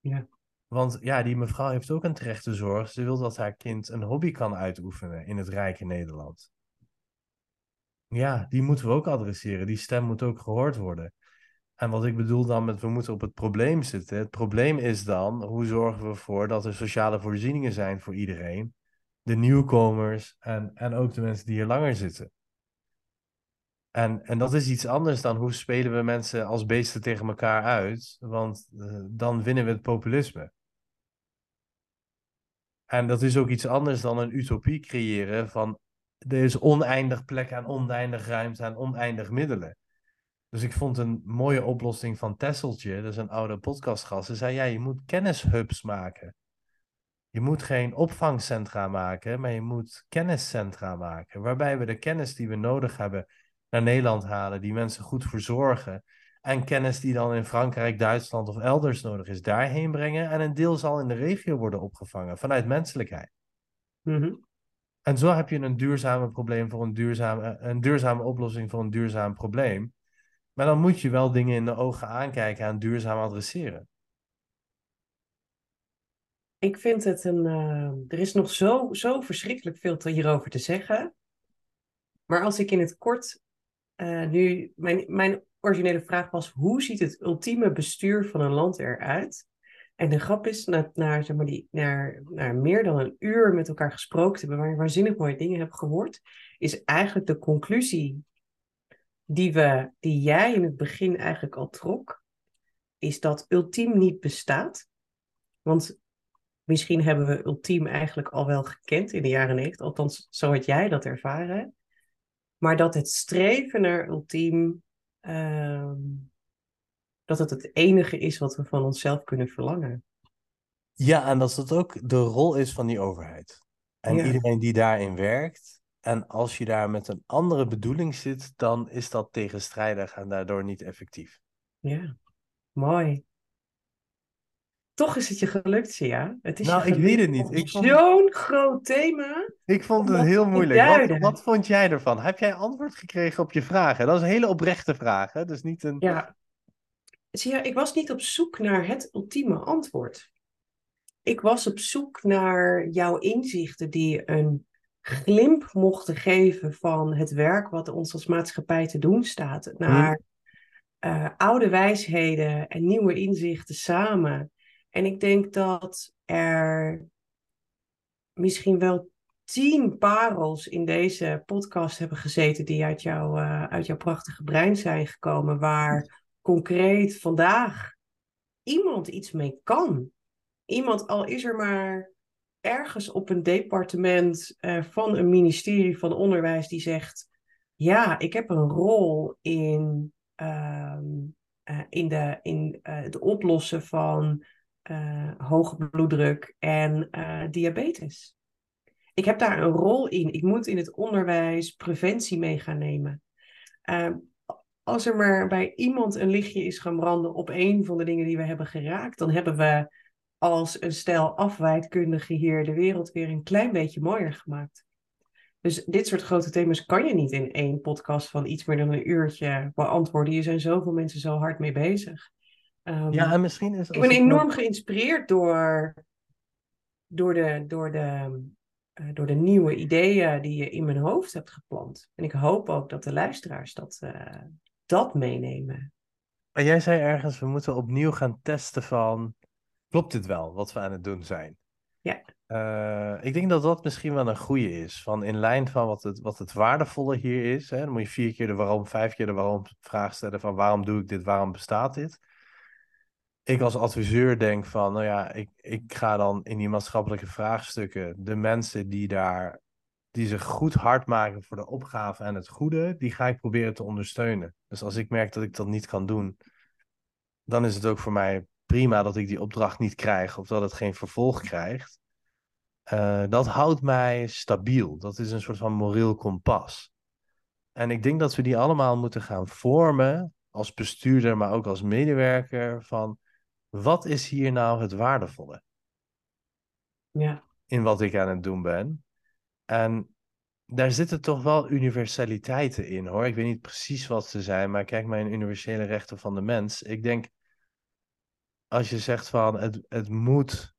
Ja. Want ja, die mevrouw heeft ook een terechte zorg. Ze wil dat haar kind een hobby kan uitoefenen in het rijke Nederland. Ja, die moeten we ook adresseren. Die stem moet ook gehoord worden. En wat ik bedoel dan met we moeten op het probleem zitten. Het probleem is dan, hoe zorgen we ervoor dat er sociale voorzieningen zijn voor iedereen? De nieuwkomers en, en ook de mensen die hier langer zitten. En, en dat is iets anders dan hoe spelen we mensen als beesten tegen elkaar uit, want eh, dan winnen we het populisme. En dat is ook iets anders dan een utopie creëren van er is oneindig plek en oneindig ruimte en oneindig middelen. Dus ik vond een mooie oplossing van Tesseltje, dat is een oude podcastgast. Ze zei, ja, je moet kennishubs maken. Je moet geen opvangcentra maken, maar je moet kenniscentra maken. Waarbij we de kennis die we nodig hebben naar Nederland halen, die mensen goed verzorgen. En kennis die dan in Frankrijk, Duitsland of elders nodig is, daarheen brengen. En een deel zal in de regio worden opgevangen vanuit menselijkheid. Mhm. En zo heb je een duurzame probleem voor een duurzame, een duurzame oplossing voor een duurzaam probleem. Maar dan moet je wel dingen in de ogen aankijken en duurzaam adresseren. Ik vind het een. eh, er is nog zo, zo verschrikkelijk veel te, hierover te zeggen. Maar als ik in het kort. eh, nu. Mijn, mijn originele vraag was: hoe ziet het ultieme bestuur van een land eruit? En de grap is, na, na, zeg maar die, meer dan een uur met elkaar gesproken te hebben, waar ik waanzinnig mooie dingen heb gehoord, is eigenlijk de conclusie die, we, die jij in het begin eigenlijk al trok, is dat ultiem niet bestaat. Want misschien hebben we ultiem eigenlijk al wel gekend in de jaren 90, althans zo had jij dat ervaren. Maar dat het streven naar ultiem, ehm, dat het het enige is wat we van onszelf kunnen verlangen. Ja, en dat dat ook de rol is van die overheid. En Ja. iedereen die daarin werkt. En als je daar met een andere bedoeling zit, dan is dat tegenstrijdig en daardoor niet effectief. Ja, mooi. Toch is het je gelukt, Sia. Het is Nou, ik weet het niet. om Ik vond- Zo'n groot thema. Ik vond het heel moeilijk. Wat, wat vond jij ervan? Heb jij antwoord gekregen op je vragen? Dat is een hele oprechte vraag, hè? Dus niet een... Ja, Sia, ik was niet op zoek naar het ultieme antwoord. Ik was op zoek naar jouw inzichten die een glimp mochten geven van het werk wat ons als maatschappij te doen staat. Naar eh, oude wijsheden en nieuwe inzichten samen. En ik denk dat er misschien wel tien parels in deze podcast hebben gezeten die uit, jou, eh, uit jouw prachtige brein zijn gekomen, waar concreet vandaag iemand iets mee kan. Iemand, al is er maar ergens op een departement eh, van een ministerie van Onderwijs die zegt: Ja, ik heb een rol in, ehm, eh, in, de, in het oplossen van eh, hoge bloeddruk en eh, diabetes. Ik heb daar een rol in. Ik moet in het onderwijs preventie mee gaan nemen. Ehm, als er maar bij iemand een lichtje is gaan branden op een van de dingen die we hebben geraakt, dan hebben we als een stel afwijkkundigen hier de wereld weer een klein beetje mooier gemaakt. Dus dit soort grote thema's kan je niet in één podcast van iets meer dan een uurtje beantwoorden. Hier zijn zoveel mensen zo hard mee bezig. Ehm, Ja, en misschien is... ik ben enorm geïnspireerd door, door, de, door, de, eh, door de nieuwe ideeën die je in mijn hoofd hebt geplant. En ik hoop ook dat de luisteraars dat, eh, dat meenemen. En jij zei ergens, we moeten opnieuw gaan testen van... Klopt dit wel, wat we aan het doen zijn? Ja. Uh, ik denk dat dat misschien wel een goede is. Van in lijn van wat het, wat het waardevolle hier is. Hè, dan moet je vier keer de waarom, vijf keer de waarom vraag stellen. Van waarom doe ik dit, waarom bestaat dit? Ik als adviseur denk van, nou ja, ik, ik ga dan in die maatschappelijke vraagstukken de mensen die daar, die zich goed hard maken voor de opgave en het goede, die ga ik proberen te ondersteunen. Dus als ik merk dat ik dat niet kan doen, dan is het ook voor mij prima dat ik die opdracht niet krijg of dat het geen vervolg krijgt. Uh, dat houdt mij stabiel. Dat is een soort van moreel kompas. En ik denk dat we die allemaal moeten gaan vormen als bestuurder, maar ook als medewerker van wat is hier nou het waardevolle? Ja. In wat ik aan het doen ben. En daar zitten toch wel universaliteiten in hoor. Ik weet niet precies wat ze zijn, maar kijk maar in universele rechten van de mens. Ik denk, als je zegt van het, het moet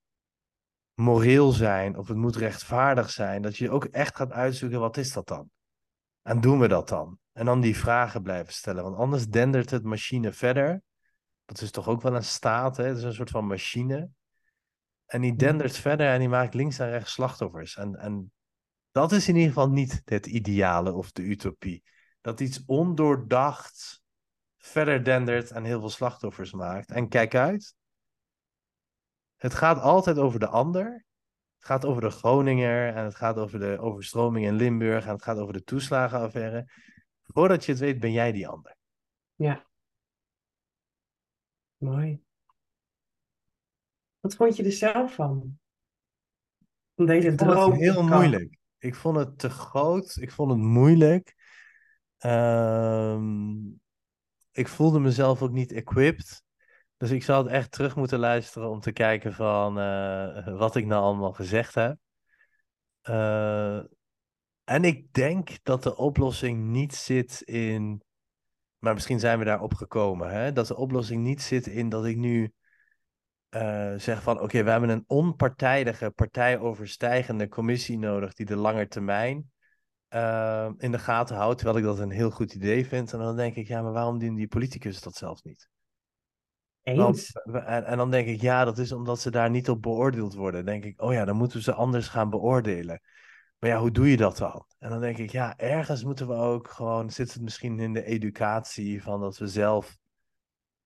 moreel zijn of het moet rechtvaardig zijn, dat je ook echt gaat uitzoeken wat is dat dan? En doen we dat dan? En dan die vragen blijven stellen, want anders dendert het machine verder. Dat is toch ook wel een staat, hè? Het is een soort van machine. En die dendert verder en die maakt links en rechts slachtoffers. En, en dat is in ieder geval niet het ideale of de utopie. Dat iets ondoordacht verder dendert en heel veel slachtoffers maakt. En kijk uit, het gaat altijd over de ander. Het gaat over de Groninger en het gaat over de overstroming in Limburg en het gaat over de toeslagenaffaire. Voordat je het weet, ben jij die ander. Ja. Mooi. Wat vond je er zelf van? Van deze ik vond het heel moeilijk. Ik vond het te groot. Ik vond het moeilijk. Ehm, ik voelde mezelf ook niet equipped. Dus ik zou het echt terug moeten luisteren om te kijken van uh, wat ik nou allemaal gezegd heb. Uh, en ik denk dat de oplossing niet zit in. Maar misschien zijn we daarop gekomen. Hè? Dat de oplossing niet zit in dat ik nu uh, zeg van oké, we hebben een onpartijdige, partijoverstijgende commissie nodig die de lange termijn in de gaten houdt. Terwijl ik dat een heel goed idee vind. En dan denk ik, ja, maar waarom doen die politicus dat zelf niet? Eens. en, en, dan denk ik, ja, dat is omdat ze daar niet op beoordeeld worden. Dan denk ik, oh ja, dan moeten we ze anders gaan beoordelen. Maar ja, hoe doe je dat dan? En dan denk ik, ja, ergens moeten we ook gewoon, zit het misschien in de educatie van dat we zelf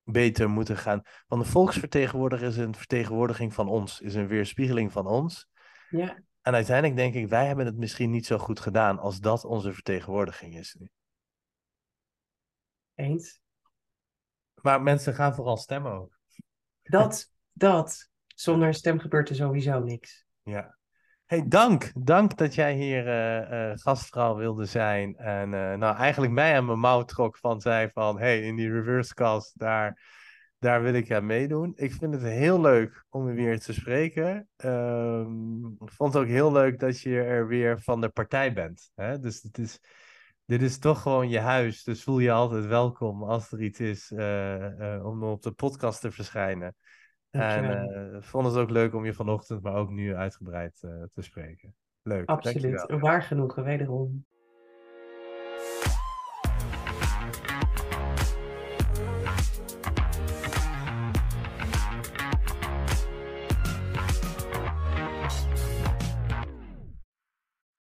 beter moeten gaan. Want de volksvertegenwoordiger is een vertegenwoordiging van ons, is een weerspiegeling van ons. Ja. En uiteindelijk denk ik, wij hebben het misschien niet zo goed gedaan als dat onze vertegenwoordiging is nu. Eens. Maar mensen gaan vooral stemmen ook. Dat, dat. Zonder stem gebeurt er sowieso niks. Ja. Hey, dank. Dank dat jij hier uh, gastvrouw wilde zijn. En uh, nou, eigenlijk mij aan mijn mouw trok van zei van... hey, in die reverse cast, daar, daar wil ik aan meedoen. Ik vind het heel leuk om weer te spreken. Um, ik vond het ook heel leuk dat je er weer van de partij bent. Hè? Dus het is dit is toch gewoon je huis. Dus voel je altijd welkom als er iets is om op de podcast te verschijnen. En eh, vond het ook leuk om je vanochtend, maar ook nu uitgebreid eh, te spreken. Leuk. Absoluut. Dankjewel. Waar genoegen, wederom.